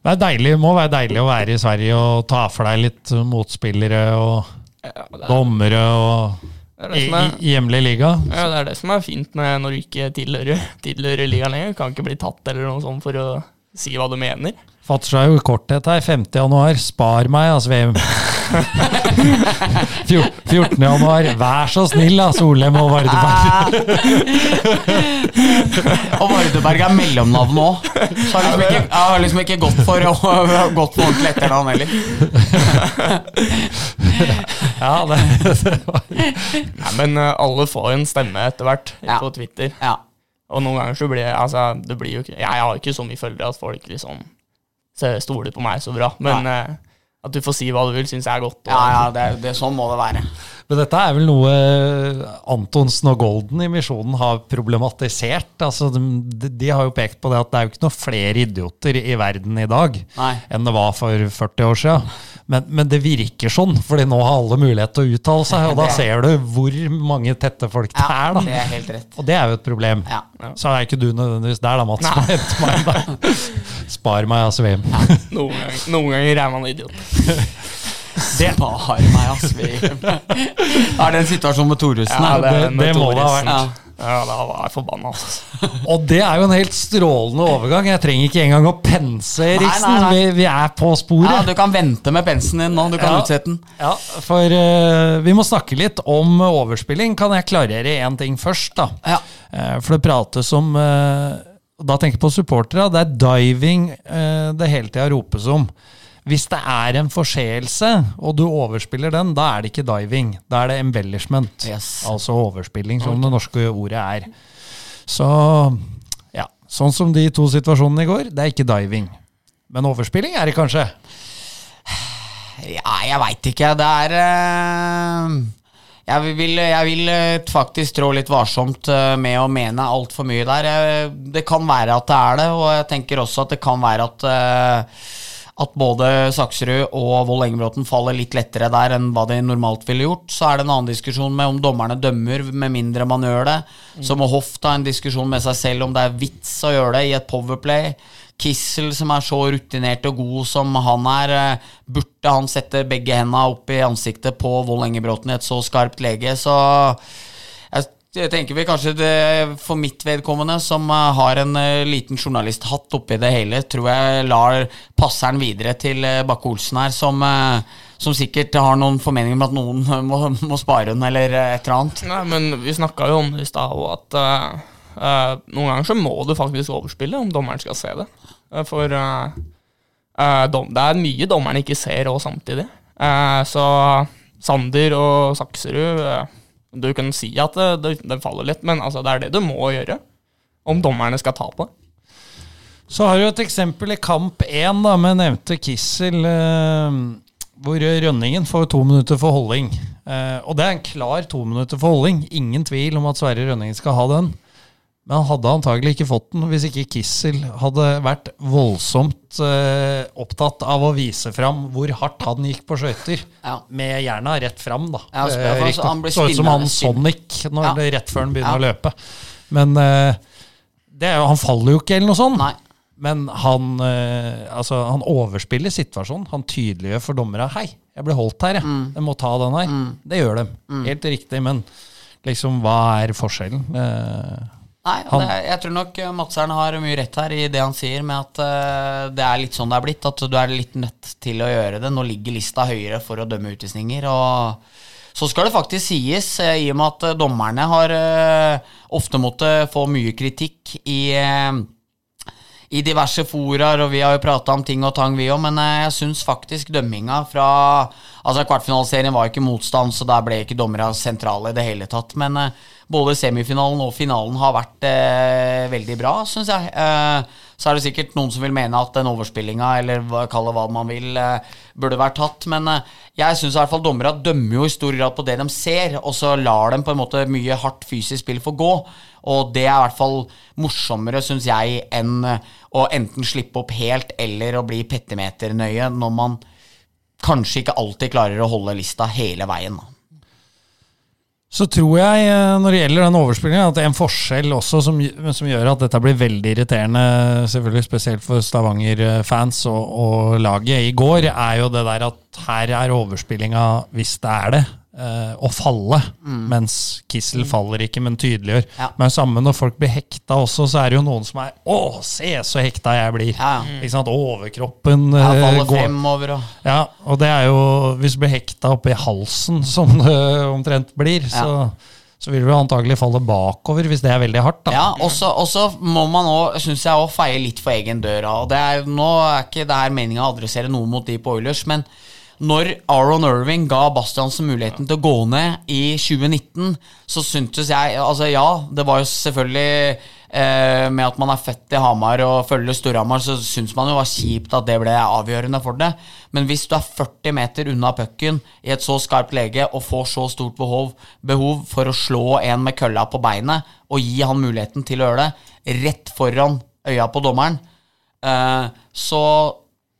Det er deilig, må være deilig å være i Sverige og ta for deg litt motspillere og Ja, er, dommere og det, i, som i hjemlig liga. ja, det er det som er fint med når du ikke tilhører, tilhører ligaen lenger. Kan ikke bli tatt eller noe sånt for å si hva du mener. Fatter seg jo korthet her. 5. januar, spar meg, altså VM. 14. *laughs* januar, vær så snill, da, Solheim og Vardeberg. *laughs* Og Vardeberg er mellomnavn òg. Så har liksom ikke, jeg har liksom ikke gått for, *laughs* gått for ordentlig etternavn heller. Ja, det, det var Nei, men eh, alle får en stemme etter hvert Ja. på Twitter. Ja. Og noen ganger så blir altså, det blir jo ikke Jeg har ikke så mye følgere at folk liksom stoler på meg så bra. Men eh, At du får si hva du vil, syns jeg er godt. og- Ja, ja, det, det, sånn må det være. Men dette er vel noe Antonsen og Golden i Misjonen har problematisert. Altså, de, de har jo pekt på det at det er jo ikke noe flere idioter i verden i dag Nei. enn det var for 40 år siden. Men, men det virker sånn, fordi nå har alle mulighet til å uttale seg, og *laughs* da ser du hvor mange tette folk det Ja, er. det er helt rett. Og det er jo et problem. Ja. Så er ikke du nødvendigvis der, da, Mats. meg *laughs* da. Spar meg av svim. *laughs* Noen, ganger, noen ganger er man idiot. *laughs* Spar meg, ass. Vi *laughs* er det en situasjon med Thoresen? Ja, det, det- det må det ha vært. Ja, da var jeg forbanna. Altså. *laughs* Og det er jo en helt strålende overgang. Jeg trenger ikke engang å pense, Eriksen. nei, nei. Vi, vi er på sporet. Ja, du kan vente med pensen din nå. Du kan Ja. utsette den. Ja, for uh, vi må snakke litt om overspilling. Kan jeg klarere én ting først, da? Ja. Uh, for det prates om uh, Da tenker jeg på supportere. Det er diving eh, det hele tida ropes om. Hvis det er en forseelse, og du overspiller den, da er det ikke diving. Da er det embellishment. Yes. Altså overspilling, som det norske ordet er. Så ja, sånn som de to situasjonene i går, det er ikke diving. Men overspilling er det kanskje. Ja, jeg veit ikke. Det er eh, jeg vil, jeg vil eh, faktisk trå litt varsomt eh, med å mene altfor mye der. Det kan være at det er det, og jeg tenker også at det kan være at at både Sakserud og Vold Engebråten faller litt lettere der enn hva de normalt ville gjort. Så er det en annen diskusjon med om dommerne dømmer, med mindre man gjør det. Så må Hoff ta en diskusjon med seg selv om det er vits å gjøre det i et powerplay. Kissel, som er så rutinert og god som han er, eh, burde han sette begge hendene opp i ansiktet på Vold Engebråten i et så skarpt lege, så jeg tenker vi kanskje det, For mitt vedkommende, som eh, har en eh, liten journalisthatt oppi det hele, tror jeg lar passeren videre til eh, Bakke-Olsen her, som, som sikkert har noen formeninger om at noen *laughs* må, må spare den, eller et eller annet. Nei, men vi snakka jo om det i stad, òg, at uh, uh, noen ganger så må du faktisk overspille om dommeren skal se det. Uh, for dom, det er mye dommeren ikke ser òg samtidig. Så Sander og Sakserud Du kan si at det, det, faller litt, men altså, det er det du må gjøre. Om dommerne skal ta på. Så har du et eksempel i kamp én med nevnte Kissel, eh, hvor Rønningen får to minutter for holding. Eh, og det er en klar to minutter for holding. Ingen tvil om at Sverre Rønningen skal ha den. Men han hadde antagelig ikke fått den hvis ikke Kissel hadde vært voldsomt eh, opptatt av å vise fram hvor hardt han gikk på skøyter. Ja. Med jerna rett fram, da. Ja, så- Eh, altså, han Så ut som han Sonic når Ja. rett før han begynner å løpe. Men eh, det jo, han faller jo ikke, eller noe sånt. Nei. Men han, eh, altså, han overspiller situasjonen. Han tydeliggjør for dommerne Hei, jeg ble holdt her, jeg. Mm. Jeg må ta den her. Det gjør de. Helt riktig, men liksom, hva er forskjellen? Eh, Nei, Han- det, jeg tror nok eh, Madseren har mye rett her i det han sier, med at uh, det er litt sånn det er blitt. At du er litt nødt til å gjøre det. Nå ligger lista høyere for å dømme utvisninger. Og så skal det faktisk sies, eh, i og med at dommerne har uh, ofte måttet få mye kritikk i uh, i diverse foraer, og vi har jo prata om ting og tang, vi òg, men jeg syns faktisk dømminga fra Altså, kvartfinaliserien var ikke motstand, så der ble ikke dommerne sentrale i det hele tatt. Men både semifinalen og finalen har vært eh, veldig bra, syns jeg. Eh, så er det sikkert noen som vil mene at den overspillinga, eller kall det hva man vil, eh, burde vært tatt. Men eh, jeg syns i hvert fall dommere dømmer jo i stor grad på det de ser, og så lar dem på en måte mye hardt fysisk spill få gå. Og det er i hvert fall morsommere, syns jeg, enn eh, å enten slippe opp helt eller å bli petimeternøye når man kanskje ikke alltid klarer å holde lista hele veien. da. Så tror jeg, eh, når det gjelder den overspillingen, at det er en forskjell også som, som gjør at dette blir veldig irriterende, selvfølgelig spesielt for Stavanger-fans og, og laget. I går, er jo det der at her er overspillinga, hvis det er det, eh, å falle. Mens Kissel faller ikke, men tydeliggjør. Ja. Men samme når folk blir hekta også, så er det jo noen som er Å, se så hekta jeg blir! Ja, ja. Ikke sant? Overkroppen Ja, eh, faller går fremover og ja, og det er jo Hvis du blir hekta oppi halsen, *laughs* som det omtrent blir, så, så vil du antagelig falle bakover hvis det er veldig hardt. da. Ja, og så må man òg, syns jeg, feie litt for egen dør. Og det er, nå er ikke det her meninga å adressere noe mot de på Oilers, men når Aron Irving ga Bastiansen muligheten til å gå ned i 2019, så syntes jeg Altså, ja, det var jo selvfølgelig eh, med at man er født i Hamar og følger Storhamar, så syns man jo var kjipt at det ble avgjørende for det. Men hvis du er 40 meter unna pucken i et så skarpt lege og får så stort behov, behov for å slå en med kølla på beinet og gi han muligheten til å gjøre det rett foran øya på dommeren, eh, så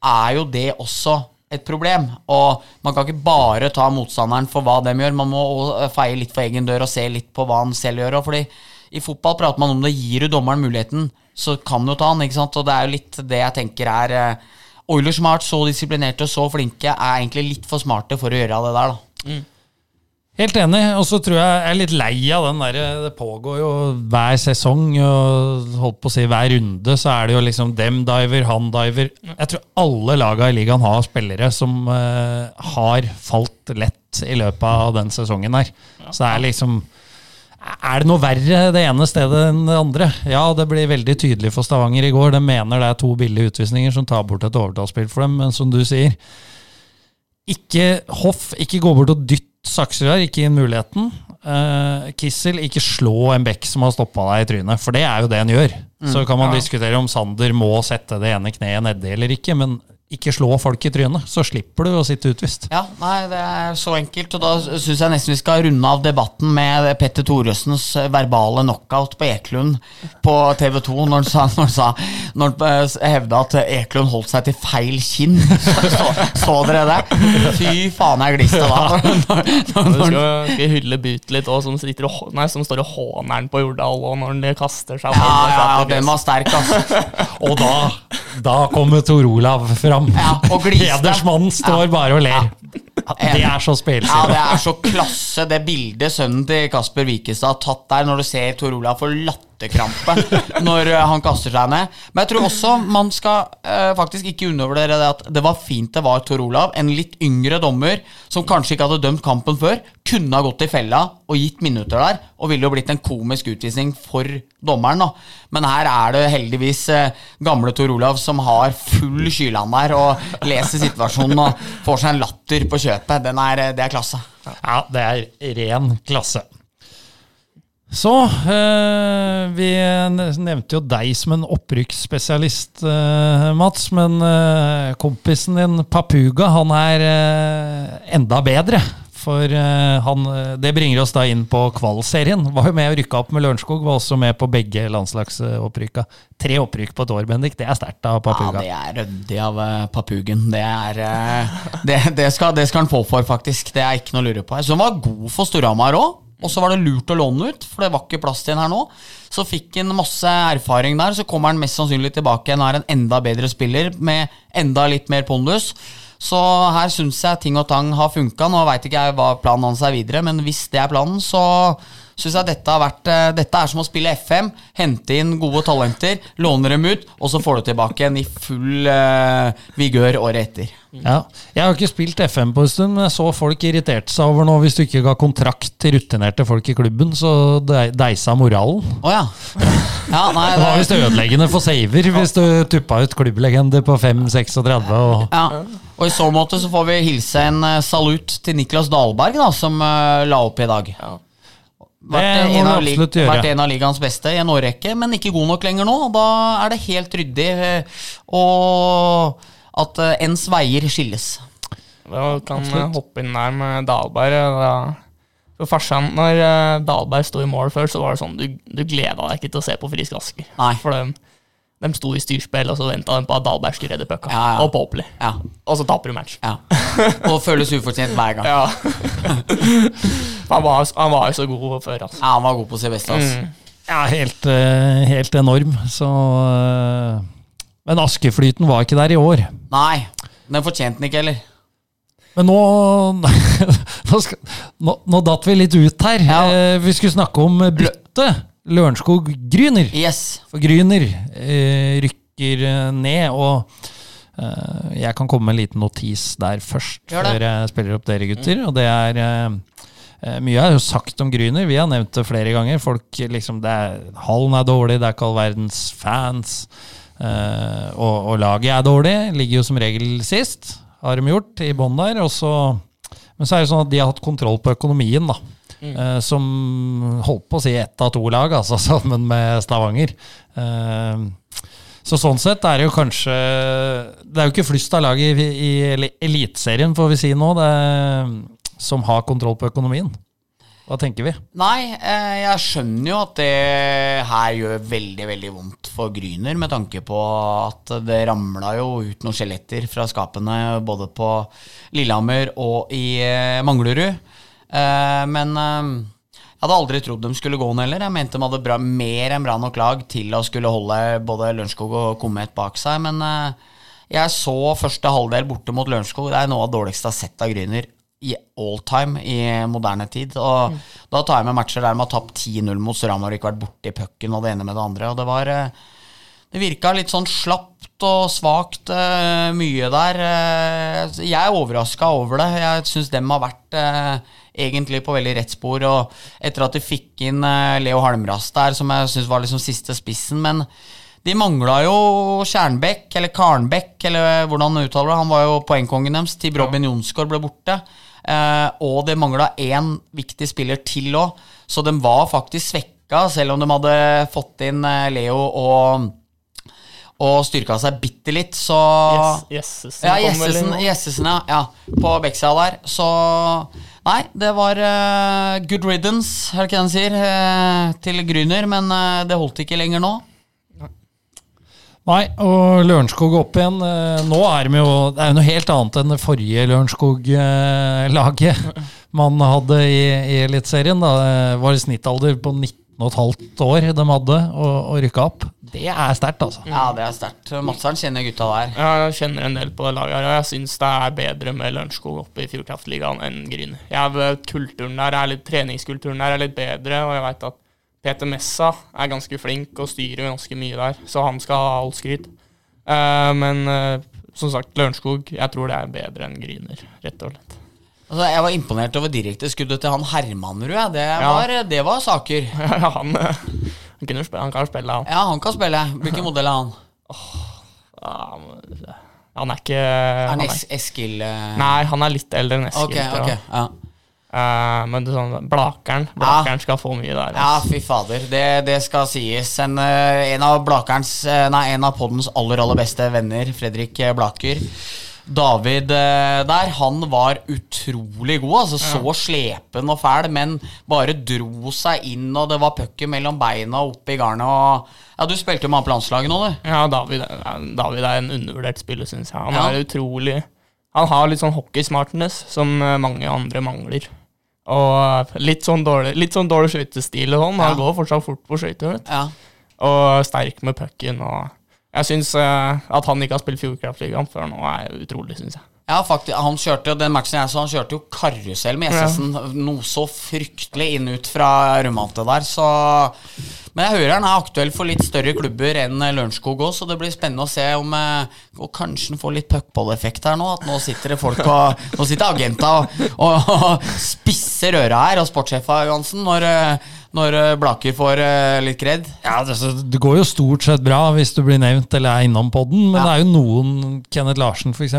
er jo det også et problem. Og man kan ikke bare ta motstanderen for hva de gjør. Man må feie litt for egen dør og se litt på hva han selv gjør. Fordi i fotball prater man om det. Gir du dommeren muligheten, så kan du ta han. ikke sant? Og det er jo litt det jeg tenker er eh, Oilers som har vært så disiplinerte og så flinke, er egentlig litt for smarte for å gjøre det der, da. Helt enig. Og så tror jeg jeg er litt lei av den derre Det pågår jo hver sesong, og holdt på å si hver runde, så er det jo liksom dem diver, han diver. Jeg tror alle laga i ligaen har spillere som uh, har falt lett i løpet av den sesongen her. Så det er liksom Er det noe verre det ene stedet enn det andre? Ja, det blir veldig tydelig for Stavanger i går. De mener det er to billige utvisninger som tar bort et overtallsspill for dem, men som du sier ikke hoff, ikke gå bort og dytt Saksrud ikke inn muligheten. Uh, Kissel, ikke slå en bekk som har stoppa deg i trynet, for det er jo det han gjør. Så kan man ja. diskutere om Sander må sette det ene kneet nedi eller ikke, men ikke slå folk i trynet, så slipper du å sitte utvist. Ja, nei, det er så enkelt. Og da syns jeg nesten vi skal runde av debatten med Petter Thoresens verbale knockout på Eklund på TV 2, når han sa, når han, sa, når han eh, hevda at Eklund holdt seg til feil kinn. Så, så dere det? Fy faen, jeg gliste da. Når, når, Du når, skal, skal hylle But litt òg, som, som står og håner han på Jordal og når han kaster seg ja, ja, ja, den var sterk, altså. Og da, da kommer Tor Olav fram. Ja, og. *laughs* Hedersmannen står bare og ler. Det er så Ja, det er så klasse, det bildet sønnen til Kasper Wikestad har tatt der, når du ser Tor Olav få latterkrampe *laughs* når eh, han kaster seg ned. Men jeg tror også man skal eh, faktisk ikke undervurdere det at det var fint det var Tor Olav, en litt yngre dommer som kanskje ikke hadde dømt kampen før, kunne ha gått i fella og gitt minutter der, og ville jo blitt en komisk utvisning for dommeren. da. Men her er det heldigvis eh, gamle Tor Olav som har full skyland der og leser situasjonen og får seg en latter på kjøpet. Er, eh, det er klasse. Ja, det er ren klasse. Så eh, Vi nevnte jo deg som en opprykksspesialist, eh, Mats. Men eh, kompisen din Papuga, han er eh, enda bedre. For eh, han, eh, det bringer oss da inn på kvalserien. Var jo med å rykke opp med Lørenskog. Var også med på begge landslagsopprykka. Tre opprykk på et år, Bendik. Det er sterkt av Papuga. Ja, det er ryddig av Papugen. Det, er, det, det, skal, det skal han få for, faktisk. Det er ikke noe å lure på. Så han var god for Storhamar òg. Og så var det lurt å låne ut, for det var ikke plass til den her nå. Så fikk han masse erfaring der. Så kommer han mest sannsynlig tilbake igjen og er en enda bedre spiller med enda litt mer pondus. Så her syns jeg ting og tang har funka. Nå veit ikke jeg hva planen hans er videre, men hvis det er planen, så syns jeg dette har vært eh, Dette er som å spille FM. Hente inn gode talenter, låne dem ut, og så får du tilbake en i full uh, vigør året etter. Ja. Jeg har ikke spilt FM på en stund, men jeg så folk irriterte seg over nå hvis du ikke ga kontrakt til rutinerte folk i klubben, så deisa moralen. Oh, ja. ja. Nei, Det var visst ødeleggende for saver hvis du tuppa ut klubblegende på 5-36 og ja. Og i så måte så får vi hilse en eh, salut til Niklas Dahlberg, da, som la opp i dag. Ja. Vært, en absolutt vært en av ligaens beste i en årrekke, men ikke god nok lenger nå. Da er det helt ryddig eh, og at eh, ens veier skilles. Da kan jeg hoppe inn der med Dahlberg. Da. For farsan, når Dalberg sto i mål før, så var det sånn du, du gleda deg ikke til å se på Frisk Asker. Nei. For de, de sto i styrspill, og så venta de på at Dahlberg skulle redde pucka. Ja, ja. Og Popli. Ja. Og så taper du match. ja. Og føles ufortjent hver gang. *laughs* Ja. han, var, han var jo så god før, altså. Ja, han var god på sitt beste. Altså. Mm. Ja, helt, eh, helt enorm. Så eh, Men Askeflyten var ikke der i år. Nei, den fortjente den ikke heller. Men nå *laughs* Nå, nå, nå datt vi litt ut her. Ja. Eh, vi skulle snakke om bytte. Lørenskog-Gryner. Yes. For Gryner eh, rykker eh, ned, og eh, jeg kan komme med en liten notis der først, før jeg spiller opp dere gutter. Og det er eh, eh, Mye er jo sagt om Gryner, vi har nevnt det flere ganger. Folk liksom, det er, Hallen er dårlig, det er ikke all verdens fans. eh, og, og laget er dårlig, ligger jo som regel sist. har de gjort, i bånn der. Og så, men så er det sånn at de har hatt kontroll på økonomien, da. Eh, som holdt på å si ett av to lag, altså *laughs* sammen med Stavanger. Uh, så sånn sett er det jo kanskje Det er jo ikke flust av lag i, i Eliteserien, får vi si nå, det, som har kontroll på økonomien. Hva tenker vi? Nei, eh, jeg skjønner jo at det her gjør veldig, veldig vondt for Gryner, med tanke på at det ramla jo ut noen skjeletter fra skapene både på Lillehammer og i Manglerud. Eh, Men eh, jeg hadde aldri trodd de skulle gå ned heller. Jeg mente de hadde bra, mer enn bra nok lag til å skulle holde både Lørenskog og Komet bak seg, men eh, jeg så første halvdel borte mot Lørenskog. Det er noe av det dårligste jeg har sett av Gryner i all time i moderne tid. Og da tar jeg med matcher der de har tapt 10-0 mot Storhamar og ikke vært borti pucken og det ene med det andre. Og det var Det virka litt sånn slapt og svakt mye der. Jeg er overraska over det. Jeg syns dem har vært egentlig på veldig rett spor. Og etter at de fikk inn eh, Leo Halmras der, som jeg syns var liksom siste spissen, men de mangla jo Kjernbekk, eller Karnbekk, eller hvordan han uttaler det. Han var jo poengkongen deres til Robin Jonsgaard ble borte. Eh, og det mangla én viktig spiller til òg, så de var faktisk svekka, selv om de hadde fått inn eh, Leo og, og styrka seg bitte litt, så Yes, Jessesen ja, Jessesen. Jessesen ja, ja, på Bekkesida der. Så nei, det var uh, good riddance, er det ikke det han sier, uh, til Gryner, men uh, det holdt ikke lenger nå. Nei, og Lørenskog opp igjen. Nå er de jo Det er jo noe helt annet enn det forrige Lørenskog-laget *laughs* man hadde i, i Eliteserien. da. Det var snittalder på 19,5 år de hadde å, å rykke opp. Det er sterkt, altså. Ja, det er sterkt. Madseren kjenner gutta der. Ja, jeg kjenner en del på det laget og jeg syns det er bedre med Lørenskog oppe i Fjordkraftligaen enn Gryn. Kulturen der er litt, Treningskulturen der er litt bedre, og jeg veit at Peter Messa er ganske flink og styrer ganske mye der, så han skal ha all skryt. Uh, men uh, som sagt, Lørenskog, jeg tror det er bedre enn Gryner, rett og slett. Altså, jeg var imponert over direkteskuddet til han Hermanrud. Det, var, det var saker. *laughs* han, eh, han, spille, han kan spille, han. Ja, han kan spille. Hvilken modell er han? Oh, Han er ikke Er han han er, Eskil eh? Nei, han er litt eldre enn Eskil. Okay, okay, Ja. uh, men det er sånn, Blakeren Blakeren skal få mye der. Ja, fy fader. Det, det skal sies. En, en av Blakerens Nei, en av poddens aller, aller beste venner, Fredrik Blaker. David eh, der, han var utrolig god. Altså Så slepen og fæl, men bare dro seg inn, og det var pucken mellom beina og opp i garnet. Og, ja, du spilte jo med han på landslaget nå, du. Ja, David, David er en undervurdert spiller, syns jeg. Han Ja. er utrolig Han har litt sånn hockeysmartness som eh, mange andre mangler. Og eh, litt sånn dårlig, litt sånn dårlig skøytestil og sånn. Han Ja. går fortsatt fort på skøyter. vet du. Ja. Og sterk med pucken. Og jeg syns at han ikke har spilt Fjordkraftligaen før nå, er utrolig, syns jeg. Ja, faktisk, han kjørte jo Den matchen jeg så, han kjørte jo karusell med SS-en. Noe så fryktelig inn ut fra Rømante der, så Men jeg hører han er aktuell for litt større klubber enn eh, Lørenskog òg, så det blir spennende å se om eh, Og kanskje han får litt puckball-effekt her nå. At nå sitter det folk og Nå sitter agenta og, og, og spisser øra her, og sportssjefa Johansen, når, eh, når eh, Blaker får eh, litt kred. Ja, det, det går jo stort sett bra hvis du blir nevnt eller er innom podden, men Ja. det er jo noen Kenneth Larsen f.eks.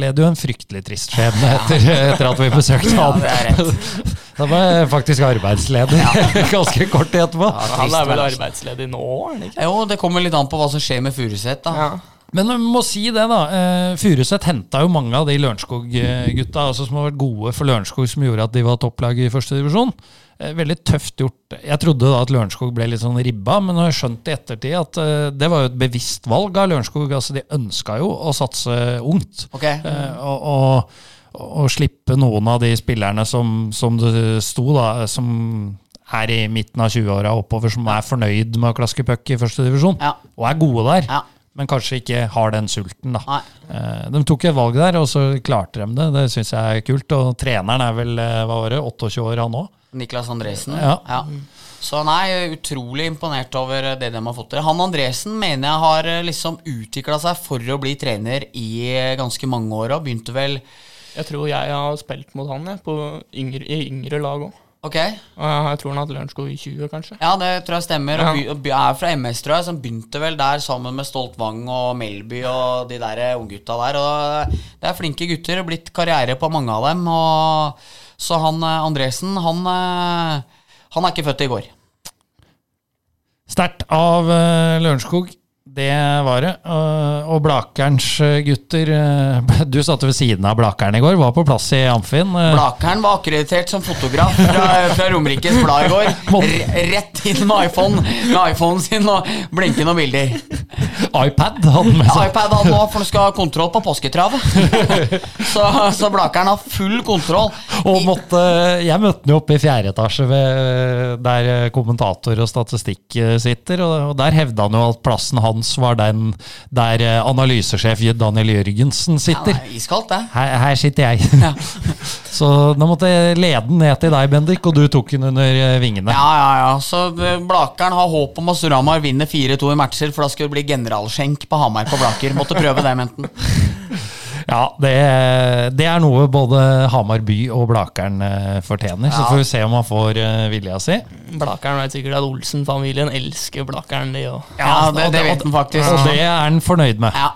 led jo en fryktelig trist skjebne etter, etter at vi besøkte *laughs* Ja, ham. det er. *laughs* Da var jeg faktisk arbeidsledig *laughs* ganske kort tid etterpå. Han er vel arbeidsledig nå, ikke? Jo, det kommer litt an på hva som skjer med Furuset, da. Men vi må si det, da. Furuseth Furuset henta jo mange av de Lørenskog-gutta altså, som har vært gode for Lørenskog, som gjorde at de var topplag i første divisjon. Eh, veldig tøft gjort. Jeg trodde da at Lørenskog ble litt sånn ribba, men har jeg skjønt i ettertid at eh, det var jo et bevisst valg av Lørenskog. Altså, de ønska jo å satse ungt. Ok. Eh, og, og, og slippe noen av de spillerne som, som det sto, da, som er i midten av 20-åra oppover, som er fornøyd med å klaske puck i første divisjon, Ja. og er gode der Ja. Men kanskje ikke har den sulten. da. Nei. Eh, De tok et valg der, og så klarte de det. Det syns jeg er kult. Og treneren er vel eh, hva var det, 28 år, han òg. Niklas Andresen. Ja. Så nei, utrolig imponert over det de har fått til. Han Andresen mener jeg har eh, liksom utvikla seg for å bli trener i ganske mange år, og begynte vel Jeg tror jeg har spilt mot han jeg, på yngre, i yngre lag òg. Ok. Og jeg tror han hadde Lørenskog i 20, kanskje. Ja, det tror jeg stemmer. Ja. Og by, og by, er fra MS, tror jeg, som begynte vel der sammen med Stolt Wang og Melby og de der eh, unggutta der. Og det er flinke gutter, blitt karriere på mange av dem. Og, så han eh, Andresen, han, eh, han er ikke født i går. Sterkt av uh, Lørenskog. Det var det. Og Blakerens uh, gutter uh, *laughs* Du satt ved siden av Blakeren i går, var på plass i Amfin. Uh, Blakeren var akkreditert som fotograf fra, fra Romerikes Blad i går. *laughs* R rett inn med iPhone Med iPhonen sin og blinke noen bilder. *laughs* iPad hadde han med seg. iPad han nå, for han skal ha kontroll på påsketravet. Så, så Blakeren har full kontroll. Og måtte, jeg møtte han jo oppe i fjerde etasje ved, der eh, kommentator og statistikk eh, sitter, og, og der hevda han jo at plassen hans var den der eh, analysesjef Daniel Jørgensen Ja, sitter. det er iskaldt, det. Her, her sitter jeg. Ja. *laughs* Så da måtte jeg lede den ned til deg, Bendik, og du tok den under eh, vingene. Ja, ja, ja. Så eh, Blakeren har håp om at Suramar vinner 4-2 i matcher, for da skal det bli generalskjenk på Hamar på Blaker. Måtte prøve det, mente han. *laughs* Ja, det, det er noe både Hamar by og Blakeren fortjener. Ja. Så får vi se om han får eh, vilja si. Blakeren vet sikkert at Olsen-familien elsker Blakeren, de òg. Ja, det, det vet han faktisk. Og det er han fornøyd med. Ja.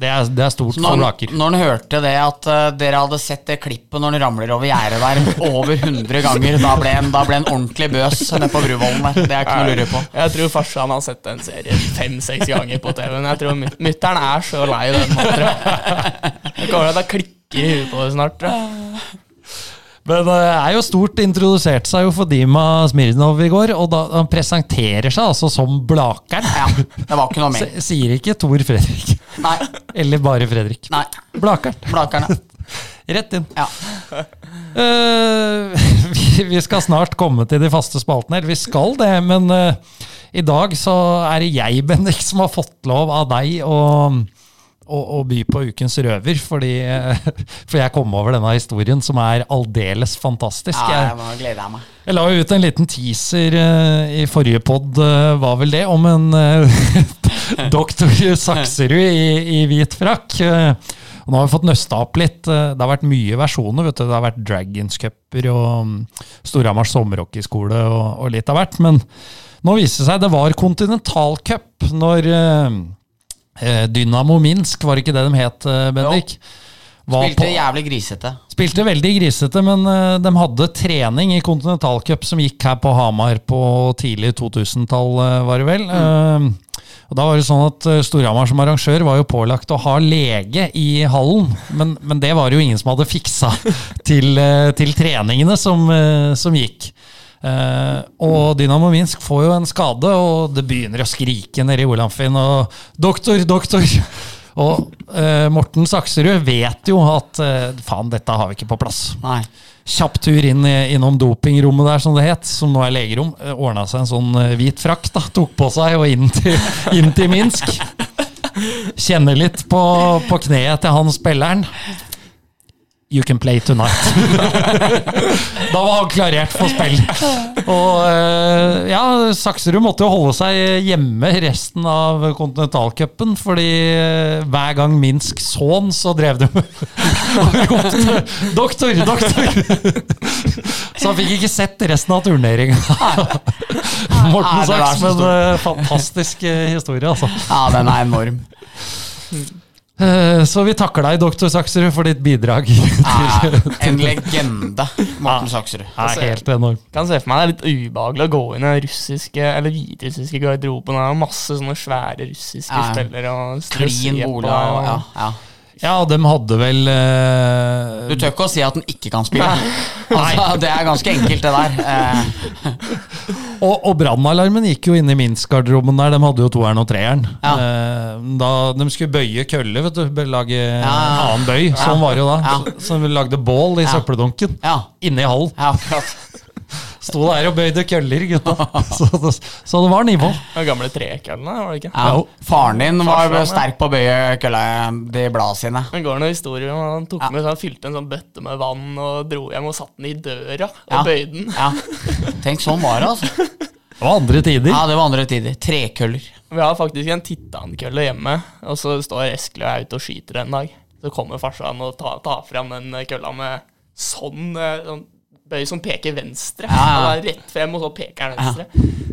Det, er, det er stort når, for Blaker. når han hørte det at uh, dere hadde sett det klippet når han ramler over gjerdet der over 100 ganger, da ble han da ble han ordentlig bøs nede på Bruvollen der. Det er ikke noe å lure på. Jeg tror farsan har sett den serien fem-seks ganger på TV-en. Jeg tror mut- mutter'n er så lei den. jeg. *laughs* Det kommer til å klikke i huet på deg snart. Men det er jo stort introdusert seg jo for Dima Smirnov i går, og da han presenterer seg altså som Blakeren. Ja, det var ikke noe mer. S- Sier ikke Tor Fredrik. Nei, Eller bare Fredrik. nei. Blakeren. Blakeren, ja. *laughs* Rett inn. ja. Uh, *laughs* vi, vi skal snart komme til de faste spaltene. Eller vi skal det, men uh, i dag så er det jeg, Bendik, som har fått lov av deg å, å, å by på Ukens røver. Fordi, eh, *laughs* for jeg kom over denne historien som er aldeles fantastisk. ja Jeg, jeg meg. jeg la jo ut en liten teaser eh, i forrige pod, var vel det, om en eh, *laughs* doktor Sakserud i, i hvit frakk. Eh, og nå har vi fått nøsta opp litt. Eh, Det har vært mye versjoner. vet du. Det har vært Dragons Cuper og mm, Storhamars sommerhockeyskole og, og litt av hvert. Men nå viste det seg det var kontinentalcup når eh, eh, Dynamo Minsk, var ikke det de het, eh, Bendik? Var Spilte på- jævlig grisete. Spilte veldig grisete, men eh, de hadde trening i kontinentalcup som gikk her på Hamar på tidlig 2000-tall, eh, var det vel. Eh, og da var det sånn at eh, Storhamar som arrangør var jo pålagt å ha lege i hallen, men, men det var det jo ingen som hadde fiksa *laughs* til, eh, til treningene som, eh, som gikk. Eh, og Dynamo Minsk får jo en skade, og det begynner å skrike nede i Olamfin. Og 'doktor, doktor'! *laughs* Og eh, Morten Sakserud vet jo at eh, faen, dette har vi ikke på plass. Nei. Kjapp tur inn i- innom dopingrommet der, som det het, som nå er legerom. Eh, Ordna seg en sånn hvit frakk, da, tok på seg og inn til, *laughs* inn til Minsk. Kjenner litt på, på kneet til han spilleren. You can play tonight. *laughs* da var han klarert for spill. Og eh, ja, Sakserud måtte jo holde seg hjemme resten av kontinentalcupen, fordi eh, hver gang Minsk så han, så drev de *laughs* 'doktor, doktor'! Så han fikk ikke sett resten av turneringa. *laughs* Morten Saks, med men eh, fantastisk historie, altså. Ja, den er enorm. Eh, Så vi takker deg, doktor Sakserud, for ditt bidrag. Ja, *laughs* til, en legende, Morten Sakserud. Altså, helt enormt. Kan se for meg det er litt ubehagelig å gå inn i den russiske eller hviterussiske garderoben. Det er masse sånne svære russiske Ja. spillere. Og Klin bolig ja, ja. Ja, de hadde vel uh... Du tør ikke å si at den ikke kan spille. *laughs* Altså, det er ganske enkelt, det der. Eh, Og, og brannalarmen gikk jo inn i Minsk-garderoben der. De hadde jo toeren og treeren. Ja. Uh, Da de skulle bøye kølle, vet du, lage ja. annen bøy. Sånn var det jo da. Ja. Så, så vi lagde bål i søppeldunken. ja, Inne i hallen. ja, akkurat. Sto der og bøyde køller, gutta. *laughs* Så det, så det var nivå. De gamle trekøllene, var det ikke? Ja. Faren din var Farsan, sterk på å bøye kølla de bladene sine. Det går noen historier om han tok Ja. med, så han fylte en sånn bøtte med vann og dro hjem og satte den i døra og Ja. bøyde den. Ja. Tenk, sånn var det, altså. Det var andre tider. Ja, det var andre tider. Trekøller. Vi har faktisk en titankølle hjemme, og så står Eskil og jeg ute og skyter en dag. Så kommer farsan og tar, tar fram den kølla med sånn, eh, sånn bøy som peker venstre. Ja, ja. Han er rett frem, og så peker han venstre.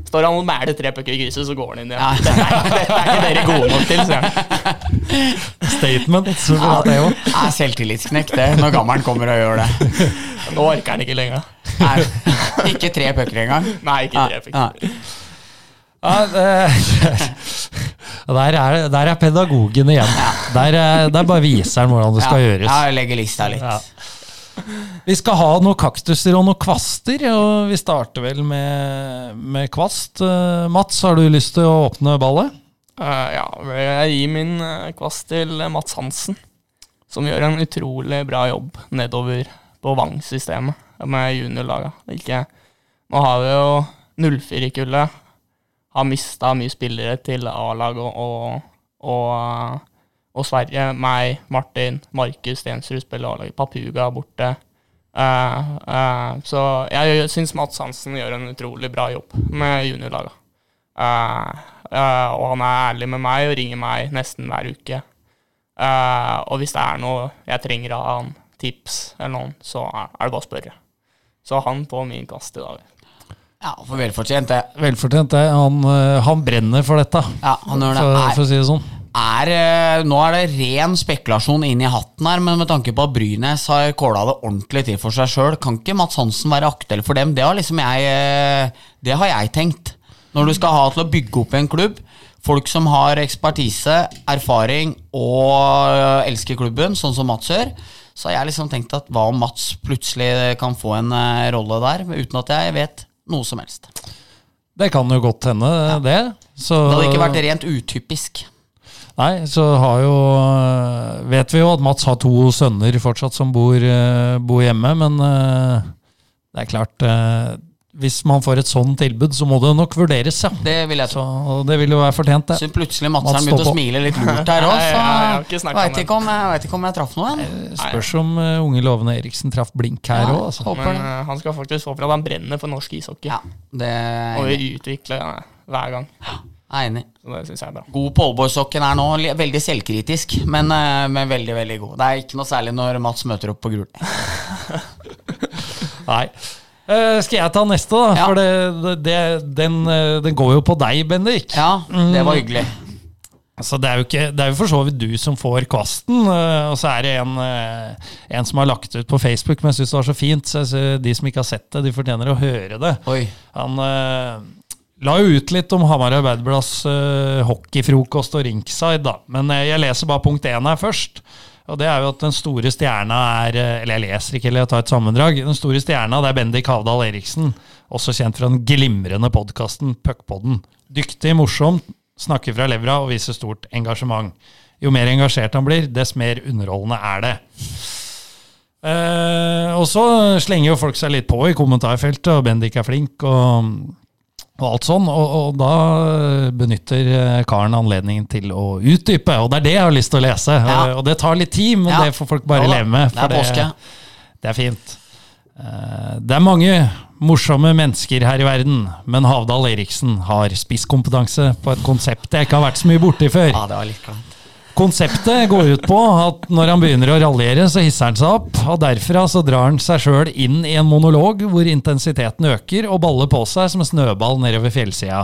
Står han og mæler tre pucker i krysset, så går han inn igjen. Ja. Det, er, det er ikke dere gode nok til, sier han. Statement. Så bra det er selvtillitsknekk, det, når gammelen kommer og gjør det. Nå orker han ikke lenger. Nei, ikke tre pucker engang. Nei, ikke tre pucker. Ja, der, er, der er pedagogen igjen. Der, er- der bare viser han hvordan det skal ja, gjøres. Ja, legger lista litt. Vi skal ha noen kaktuser og noen kvaster, og vi starter vel med, med kvast. Eh, Mats, har du lyst til å åpne ballet? Uh, ja, jeg gir min eh, kvast til Mats Hansen, som gjør en utrolig bra jobb nedover på Vang-systemet med juniorlaga. Nå har vi jo 04-kullet. Har mista mye spillere til A-lag og, og, og, og Sverige. Meg, Martin, Markus Stensrud spiller A-laget, Papuga borte. Uh, uh, så jeg syns Mats Hansen gjør en utrolig bra jobb med juniorlaga. Uh, eh, og han er ærlig med meg og ringer meg nesten hver uke. Eh, og hvis det er noe jeg trenger av han, tips eller noen, så er det bare å spørre. Så han på min kast i dag. Ja, for velfortjent, det. Velfortjent, det. Han, han brenner for dette, Ja, han gjør det. for, for å si det sånn. Er, eh, nå er det ren spekulasjon inn i hatten her, men med tanke på at Brynes har kåla det ordentlig til for seg sjøl, kan ikke Mats Hansen være aktuell for dem? Det har liksom jeg eh, Det har jeg tenkt. Når du skal ha til å bygge opp en klubb, folk som har ekspertise, erfaring og elsker klubben, sånn som Mats gjør, så har jeg liksom tenkt at hva om Mats plutselig kan få en eh, rolle der, uten at jeg vet noe som helst. Det kan jo godt hende, det. Så, Det hadde ikke vært rent utypisk. Nei, så har jo øh, Vet vi jo at Mats har to sønner fortsatt som bor, øh, bor hjemme, men øh, det er klart Hvis man får et sånn tilbud, så må det nok vurderes, ja. Det vil jeg Så, tro. og det vil jo være fortjent, det. Så plutselig Mats har begynt å smile litt lurt her *laughs* òg, så jeg ikke om vet ikke om jeg, traff noen. Spørs om uh, unge lovende Eriksen traff blink her Ja. altså. Men eh, han skal faktisk få for at han brenner for norsk ishockey. Ja, det Og utvikle uh, hver gang. Jeg er enig. Så det synes jeg er bra. God på Aalborg-sokken er nå veldig selvkritisk, men, eh, men veldig veldig god. Det er ikke noe særlig når Mats møter opp på gul. *laughs* Nei. Eh, skal jeg ta neste, da? Ja. For det, det, den, øh, den går jo på deg, Bendik. Ja, det var hyggelig. Altså, det, er jo ikke, det er jo for så vidt du som får kvasten, og så er det en, en som har lagt ut på Facebook, men jeg syns det var så fint. Så de som ikke har sett det, de fortjener å høre det. Oi. Han la jo ut litt om Hamar Arbeiderblads uh, hockeyfrokost og rinkside, da. Men øh, jeg leser bare punkt én her først. Og det er jo at den store stjerna er øh, Eller jeg leser ikke, eller jeg tar et sammendrag. Den store stjerna det er Bendik Havdal Eriksen, også kjent fra den glimrende podkasten Puckpodden. Dyktig, morsom, snakker fra levra og viser stort engasjement. Jo mer engasjert han blir, dess mer underholdende er det. Eh, og så slenger jo folk seg litt på i kommentarfeltet, og Bendik er flink, og, og alt sånn. Og, og da benytter eh, karen anledningen til å utdype, og det er det jeg har lyst til å lese. Ja. Eh, og det tar litt tid, men Ja. det får folk bare Ja leve med. Det er det, det er fint. Eh, Det er mange morsomme mennesker her i verden, men Havdal Eriksen har spisskompetanse på et konsept jeg ikke har vært så mye borti før. Ja, det var litt kleint. Konseptet går ut på at når han begynner å raljere, så hisser han seg opp, og derfra så drar han seg sjøl inn i en monolog hvor intensiteten øker og baller på seg som en snøball nedover fjellsida.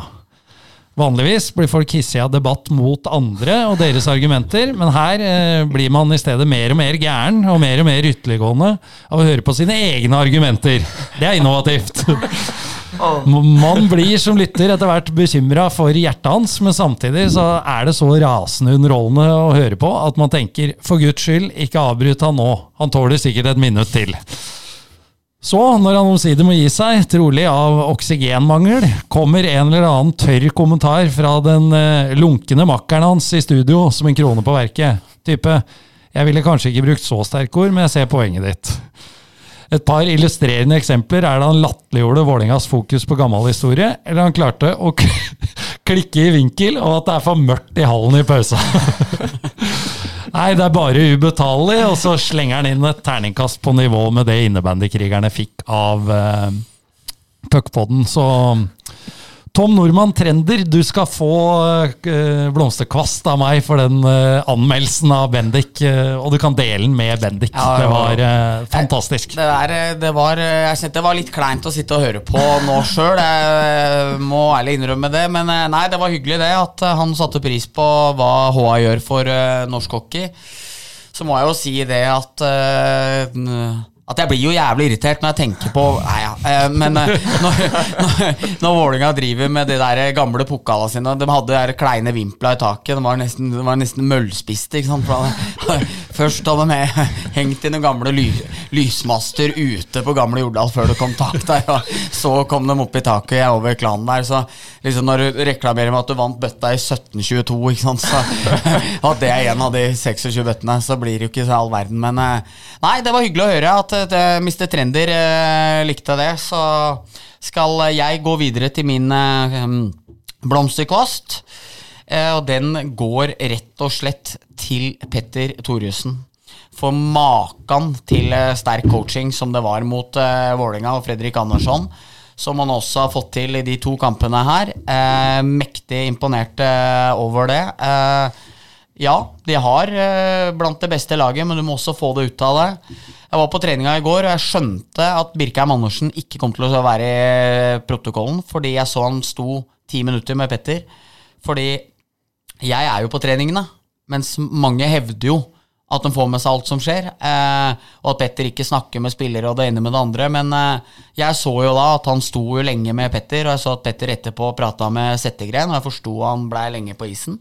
Vanligvis blir folk hissige av debatt mot andre og deres argumenter, men her eh, blir man i stedet mer og mer gæren og mer og mer ytterliggående av å høre på sine egne argumenter. Det er innovativt. Man blir som lytter etter hvert bekymra for hjertet hans, men samtidig så er det så rasende underholdende å høre på at man tenker for guds skyld, ikke avbryt han nå, han tåler sikkert et minutt til. Så, når han omsider må gi seg, trolig av oksygenmangel, kommer en eller annen tørr kommentar fra den eh, lunkne makkeren hans i studio som en krone på verket. Type 'Jeg ville kanskje ikke brukt så sterke ord, men jeg ser poenget ditt'. Et par illustrerende eksempler er da han latterliggjorde Vålerengas fokus på gammel historie, eller han klarte å *laughs* klikke i vinkel, og at det er for mørkt i hallen i pausa. *laughs* Nei, det er bare ubetalelig, og så slenger han inn et terningkast på nivå med det innebandykrigerne fikk av uh, puckpodden. Så Tom Nordmann, trender, du skal få eh, blomsterkvast av meg for den eh, anmeldelsen av Bendik. eh, og du kan dele den med Bendik. Ja, det var fantastisk. Det, der, det, var, jeg kjente det var litt kleint å sitte og høre på nå sjøl. Jeg må ærlig innrømme det. Men nei, det var hyggelig det at han satte pris på hva HA gjør for norsk hockey. Så må jeg jo si det at at jeg blir jo jævlig irritert når jeg tenker på Nei, ja. eh, Men eh, når, når, når Vålinga driver med de der gamle pokalene sine De hadde de kleine vimpla i taket. De var nesten, de var nesten møllspiste. Ikke sant? Først hadde de *laughs* hengt i noen gamle ly, lysmaster ute på gamle Jordal før det kom tak der. Og så kom de opp i taket over klanen der. Så liksom når du reklamerer med at du vant bøtta i 1722, ikke sant? så at det er en av de 26 bøttene, så blir det jo ikke så all verden. Men eh, nei, det var hyggelig å høre at eh, Mr. Trender eh, likte det. Så skal jeg gå videre til min eh, blomsterkvast. Eh, og den går rett og slett til Petter Thoresen. For maken til eh, sterk coaching som det var mot uh, Vålerenga og Fredrik Andersson, som han også har fått til i de to kampene her. Eh, mektig imponert eh, over det. Eh, ja, de har blant det beste laget, men du må også få det ut av det. Jeg var på treninga i går, og jeg skjønte at Birkheim Andersen ikke kom til å være i protokollen, fordi jeg så han sto ti minutter med Petter. Fordi jeg er jo på treningene, mens mange hevder jo at de får med seg alt som skjer, eh, og at Petter ikke snakker med spillere og det ene med det andre. Men eh, jeg så jo da at han sto jo lenge med Petter, og jeg så at Petter etterpå prata med Settegren, og jeg forsto han blei lenge på isen.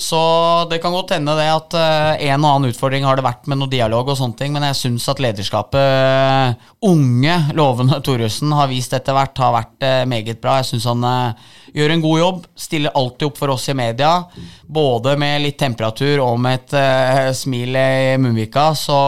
Så det kan godt hende det at eh, en og annen utfordring har det vært med noe dialog og sånne ting, men jeg syns at lederskapet, eh, unge, lovende Thoresen, har vist etter hvert, har vært eh, meget bra. Jeg syns han eh, gjør en god jobb, stiller alltid opp for oss i media, både med litt temperatur og med et uh, smil i munnvika, så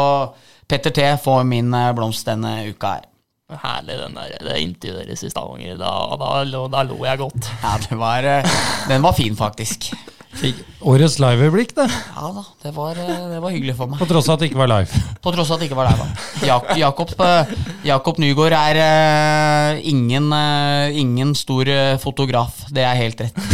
Petter T får min eh, blomst denne uka her. Herlig, den der, det intervjuet deres i Stavanger. Da, da, lo- da lo jeg godt. Ja, det var, eh, den var fin, faktisk. *laughs* Fikk Årets liveøyeblikk, det. Ja da, det var, eh, det var hyggelig for meg. På tross av at det ikke var live. På tross av at det ikke var live, da. Jak Jakob, eh, Jakob Nygaard er uh, ingen, uh, ingen stor fotograf. Det er helt rett. *laughs*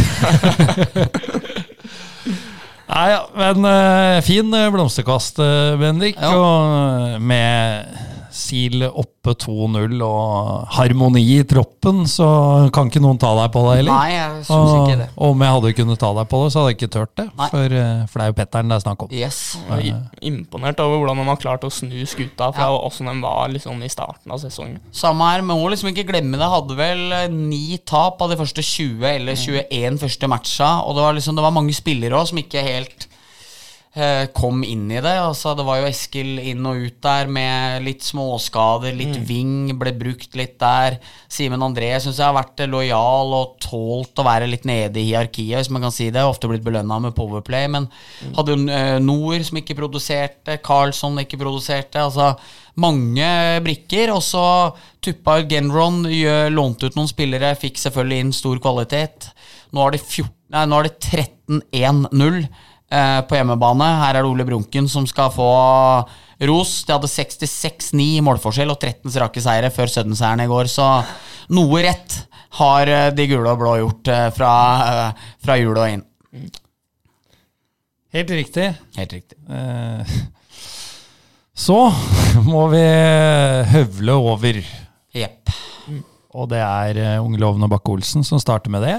Nei, ja, men uh, fin blomsterkast, Bendik. Ja. Og med SIL oppe 2-0 og harmoni i troppen, så kan ikke noen ta deg på det heller. Nei, jeg synes ikke det. Og om jeg hadde kunnet ta deg på det, så hadde jeg ikke turt det. For, eh, for det er jo Petteren det er snakk om. Yes. Jeg er imponert over hvordan de har klart å snu skuta fra åssen de var liksom i starten av sesongen. Samme her, men må liksom ikke glemme det. Hadde vel eh, ni tap av de første 20 eller 21 første matcha. Og det var liksom Det var mange spillere òg som ikke helt kom inn i det. Altså, det var jo Eskil inn og ut der med litt småskader, litt ving, ble brukt litt der. Simen André syns jeg har vært eh, lojal og tålt å være litt nede i hierarkiet, hvis man kan si det. Ofte blitt belønna med powerplay, men hadde jo eh, Noor som ikke produserte, Carlsson ikke produserte. altså mange brikker, og så tuppa ut Genron, gjør- lånte ut noen spillere, fikk selvfølgelig inn stor kvalitet. Nå er det, 14, nei, nå er det 13-1-0 eh, på hjemmebane. Her er det Ole Brunken som skal få ros. De hadde 66-9 i målforskjell og 13 strake seire før Sudden-seieren i går, så noe rett har eh, de gule og blå gjort eh, fra, eh, fra jul og inn. Helt riktig. Helt riktig. Eh, *laughs* Så må vi høvle over. Jepp. Og det er Unge Loven og Bakke-Olsen som starter med det.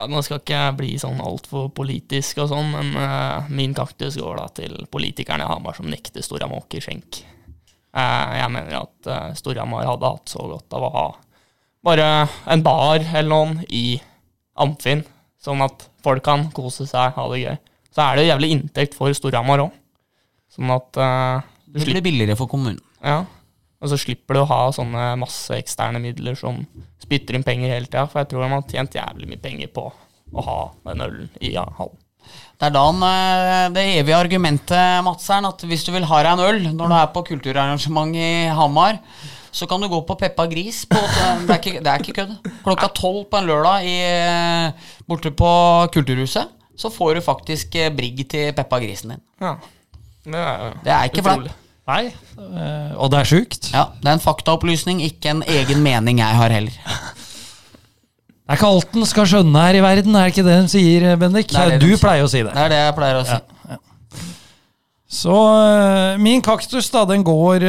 Ja, nå skal ikke jeg bli sånn altfor politisk og sånn, men uh, min kaktus går da til politikerne i Hamar som nekter Storhamar skjenk. Uh, jeg mener at uh, Storhamar hadde hatt så godt av å ha bare en bar eller noen i Amfinn, sånn at folk kan kose seg, ha det gøy. Så er det jævlig inntekt for Storhamar òg. Sånn at uh, Det blir billigere for kommunen. ja. Og så slipper du å ha sånne masse eksterne midler som spytter inn penger hele tida. For jeg tror de har tjent jævlig mye penger på å ha den ølen i ja, hallen. Det er da han, eh, det evige argumentet, Madseren, at hvis du vil ha deg en øl når du er på kulturarrangement i Hamar, så kan du gå på Peppa Gris. På, det, er ikke, det er ikke kødd. Klokka tolv på en lørdag i, eh, borte på Kulturhuset, så får du faktisk eh, brigg til Peppa Grisen din. Ja. Det er, Det er ikke flaut. Nei, eh, og det er sjukt. Ja, det er en faktaopplysning, ikke en egen mening jeg har heller. Det er ikke alt en skal skjønne her i verden, er det ikke det de sier, Bendik? Det det du sier. pleier å si det. Det er det jeg pleier å si. Så øh, min kaktus, da, den går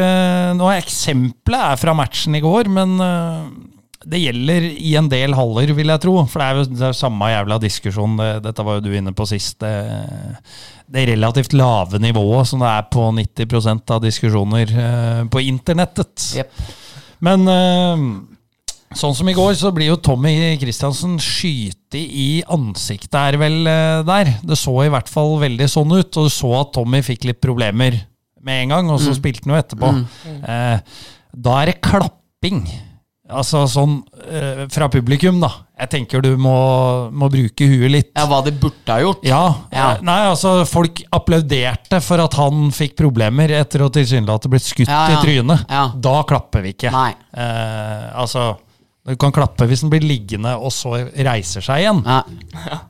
Nå er eksempelet er fra matchen i går, men det gjelder i en del haller, vil jeg tro. For det er jo det er samme jævla diskusjon. Det, dette var jo du inne på sist. Det, det relativt lave nivået som det er på 90% av diskusjoner øh, på internettet. Yep. Men øh, sånn som i går, så blir jo Tommy Christiansen skyte i ansiktet her vel øh, der. Det så i hvert fall veldig sånn ut, og du så at Tommy fikk litt problemer med en gang, og så spilte han jo etterpå. Eh, da er det klapping. Altså sånn eh, fra publikum, da. Jeg tenker du må, må bruke huet litt. Ja, hva de burde ha gjort. Ja, Ja. Nei, altså Folk applauderte for at han fikk problemer etter å tilsynelatende blitt skutt Ja, ja. i trynet. Da klapper vi ikke. Nei. Eh, altså Du kan klappe hvis den blir liggende og så reiser seg igjen.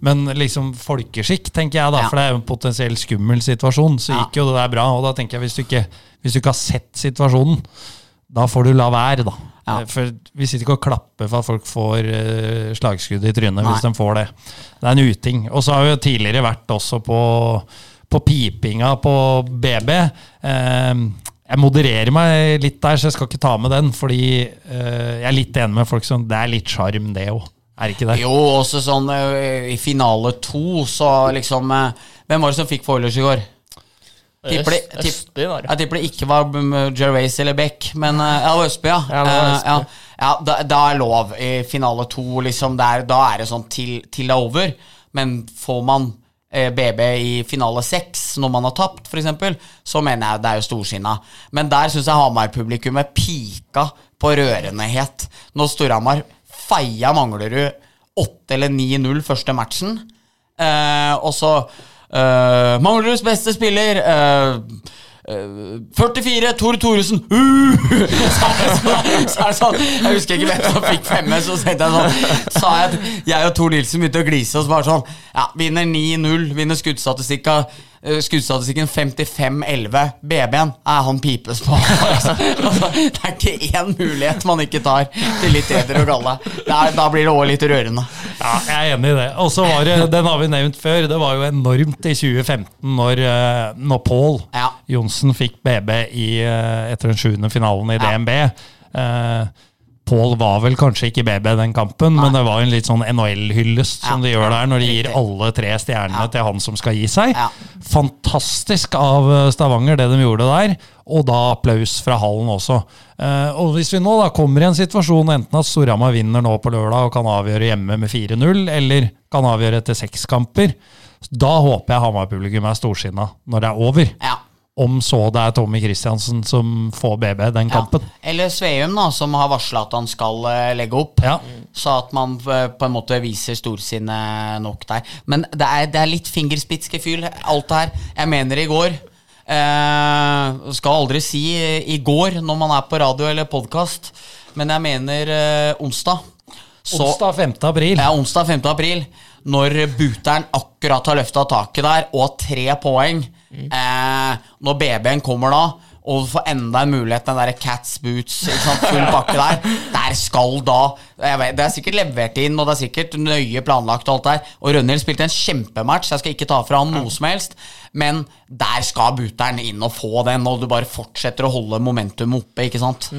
Men liksom folkeskikk, tenker jeg da, for det er jo en potensiell skummel situasjon. Så gikk jo det der bra. Og da tenker jeg, hvis du ikke, hvis du ikke har sett situasjonen, da får du la være, da. Ja. Eh, For vi sitter ikke og klapper for at folk får uh, slagskudd i trynet, hvis de får det. Det er en uting. Og så har vi jo tidligere vært også på, på pipinga på BB. Uh, jeg modererer meg litt der, så jeg skal ikke ta med den, fordi uh, jeg er litt enig med folk som Det er litt sjarm, det òg. Er ikke det? Jo, også sånn eh, i finale to, så liksom eh, Hvem var det som fikk Foilers i går? Tipper det- Østby var det. Jeg tipper det ikke var Gervais eller Beck, men eh, ja, Østby, ja. Ja, Eh, Østby. ja, ja da, da er lov i finale to, liksom. Der, da er det sånn til, til det er over. Men får man eh, BB i finale seks når man har tapt, f.eks., så mener jeg det er jo storsinna. Men der syns jeg Hamar-publikummet pika på rørendehet. Når Storhamar feia Manglerud 8 eller 9-0 første matchen. Eh, og så eh, Manglerus beste spiller eh, 44, Tore Thoresen uh! *laughs* så, sånn, så det sånn Jeg husker ikke hvem som fikk femme, så jeg sånn Sa jeg at jeg og Tor Nilsen begynte å glise oss bare sånn Ja, vinner 9-0, vinner skuddstatistikka Skuddstatistikken 55-11 BB-en er han pipes på *laughs* altså, Det er ikke én mulighet man ikke tar Til litt eder og galle er- Da blir det også litt rørende Ja, jeg er enig i det. Og så var det, *laughs* den har vi nevnt før, det var jo enormt i 2015 når, eh, når Pål Ja. Johnsen fikk BB i, eh, etter den sjuende finalen i Ja. DNB. Eh, Pål var vel kanskje ikke BB den kampen, men det var en litt sånn NHL-hyllest som Ja. de gjør der, når de gir alle tre stjernene Ja. til han som skal gi seg. Ja. Fantastisk av eh, Stavanger, det de gjorde der. Og da applaus fra hallen også. Eh, og hvis vi nå da kommer i en situasjon enten at Storhamar vinner nå på lørdag og kan avgjøre hjemme med 4-0, eller kan avgjøre etter seks kamper, da håper jeg Hamar-publikum er storsinna når det er over. Ja Om så det er Tommy Christiansen som får BB den Ja. kampen. Eller Sveum, da, som har varsla at han skal eh, legge opp. Ja. Så at man eh, på en måte viser storsinnet nok der. Men det er, det er litt fingerspitzgefühl, alt det her. Jeg mener i går. Eh, skal aldri si eh, i går når man er på radio eller podkast, men jeg mener eh, onsdag. Så- Onsdag 5. april. ja, onsdag 5. april, når buteren akkurat har løfta taket der, og tre poeng. Eh, når BB-en kommer da, og du får enda en mulighet, den derre Cats Boots, ikke sant, full pakke der, *laughs* der skal da jeg vet, Det er sikkert levert inn, og det er sikkert nøye planlagt, og alt der. Og Rønhild spilte en kjempematch, jeg skal ikke ta fra han noe som helst, men der skal buteren inn og få den, og du bare fortsetter å holde momentum oppe, ikke sant?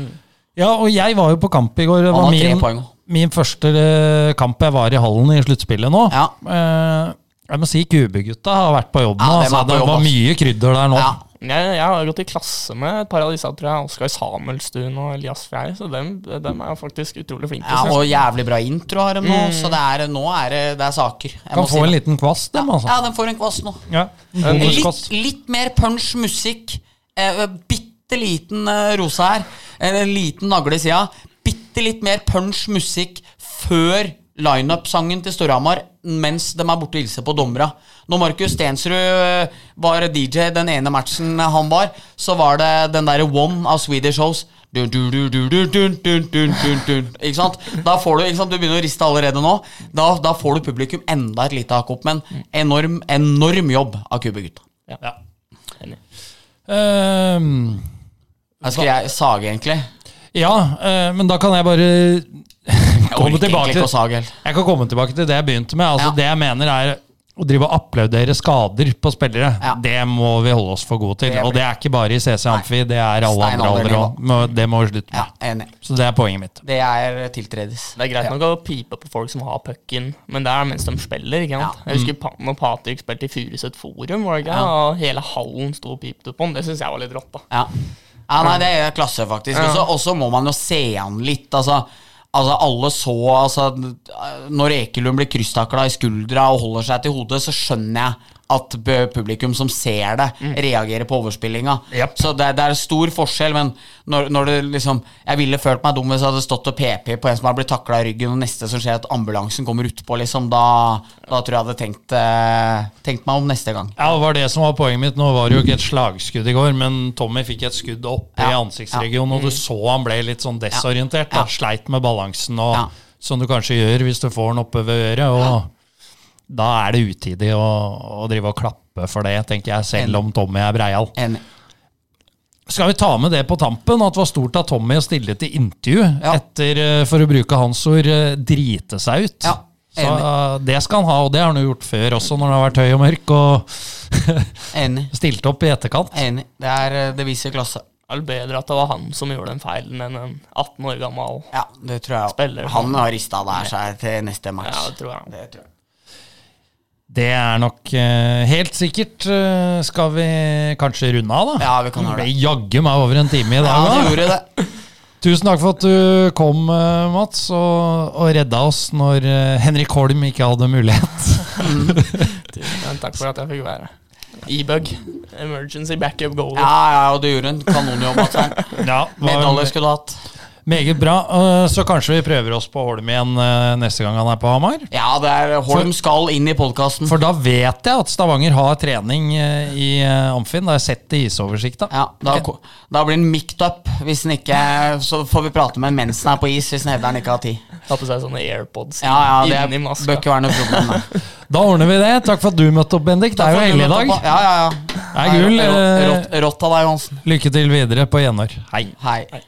Ja, og jeg var jo på kamp i går. Det var min, min første eh, kamp jeg var i hallen i sluttspillet nå. Ja. Eh, jeg må si Kubegutta har vært på jobb nå. Ja, dem er altså, det jobb, var mye krydder der nå. Ja. Jeg, jeg har gått i klasse med et par av disse, tror jeg. Oskar Samuelstuen og Elias Frey. Så dem, dem er jo faktisk utrolig flinke. Ja, og jævlig bra intro har de nå, så det er, nå er det, det er saker. Jeg Kan må få si en liten kvast, dem, altså. Ja, den får en kvast nå. Ja. en Litt, litt mer punch musikk. Eh, bitte liten eh, rosa her. En liten nagle i sida. Bitte litt mer punch musikk før lineup-sangen til Storhamar mens de er borte og hilser på dommera. Når Markus Stensrud eh, var DJ den ene matchen han var, så var det den derre One av Swedish House. Dun, dun, dun, ikke sant? Da får du, ikke sant? Du begynner å riste allerede nå. Da, da får du publikum enda et lite hakk opp. Men enorm, enorm jobb av Kubegutta. Ja. ja. Um, ehm, skal jeg sage, egentlig? Ja, eh, men da kan jeg bare jeg komme tilbake til. Jeg kan komme tilbake til det jeg begynte med. Altså Ja. Det jeg mener er å drive og applaudere skader på spillere, Ja. det må vi holde oss for gode til. Det Og det er ikke bare i CC Amfi, det er alle andre aldre òg. Det må vi slutte Ja, med. enig. Så det er poenget mitt. Det er tiltredes. Det er greit nok å pipe på folk som har pucken, men det er mens de spiller. ikke sant? Ja. Jeg husker pa når Patrick spilte i Furuset Forum, var det ikke? Ja. og hele hallen sto og pipte på ham. Det syns jeg var litt rått. da. Ja. ja, nei, det er klasse, faktisk. Ja. Og så må man jo se an litt. Altså, altså alle så altså, Når Ekelund blir krysstakla i skuldra og holder seg til hodet, så skjønner jeg at publikum som ser det, reagerer på overspillinga. Yep. Så det, det er stor forskjell, men når, når det liksom Jeg ville følt meg dum hvis jeg hadde stått og PP på en som har blitt takla i ryggen, og neste som skjer, at ambulansen kommer utpå, liksom. Da, da tror jeg jeg hadde tenkt, eh, tenkt meg om neste gang. Ja, det var det som var poenget mitt. Nå var det jo ikke et slagskudd i går, men Tommy fikk et skudd opp i Ja. ansiktsregionen, og du så han ble litt sånn desorientert. Da. Sleit med balansen, og, Ja. som du kanskje gjør hvis du får den oppe ved øret. Og da er det utidig å, å drive og klappe for det, tenker jeg, selv om Tommy er breial. Enig. Skal vi ta med det på tampen, at det var stort av Tommy å stille til intervju Ja. etter, eh, for å bruke hans ord, eh, drite seg ut? Ja, Så eh, det skal han ha, og det har han jo gjort før også, når det har vært høy og mørk, og *laughs* stilt opp i etterkant. Enig. Det, er, det viser klasse. Det er bedre at det var han som gjorde den feilen, enn en 18 år gammel. Ja, det tror jeg Spiller. Han har rista der seg til neste match. Ja, det tror jeg. Det tror jeg. Det er nok uh, helt sikkert. Uh, skal vi kanskje runde av, da? Ja, vi kan ha Det det. jaggu meg over en time i Ja, dag. det da. gjorde det. *laughs* Tusen takk for at du kom, uh, Mats, og, og redda oss når Henrik Holm ikke hadde mulighet. *laughs* Tusen takk for at jeg fikk være. E-bug. Emergency backup goal. Ja, ja, og du gjorde en kanonjobb, Atsen. Ja, Medalje skulle du hatt. Meget bra. eh, Så kanskje vi prøver oss på Holm igjen eh, neste gang han er på Hamar? Ja, det er Holm skal inn i podkasten. For da vet jeg at Stavanger har trening eh, i Amfinn. Da har jeg sett det i isoversikta. Ja, da, okay. da blir han micked up. Hvis han ikke Så får vi prate med ham mens han er på is, hvis han hevder han ikke har tid. Ta på seg sånne AirPods Ja, ja, det inni maska. bør ikke være noe problem. Da. *laughs* Da ordner vi det. Takk for at du møtte opp, Bendik. Det er jo hellig i dag. Ja, ja, ja. Det er gull. Rått, eh, av deg, Johansen. Lykke til videre på gjenhør. Hei. Hei.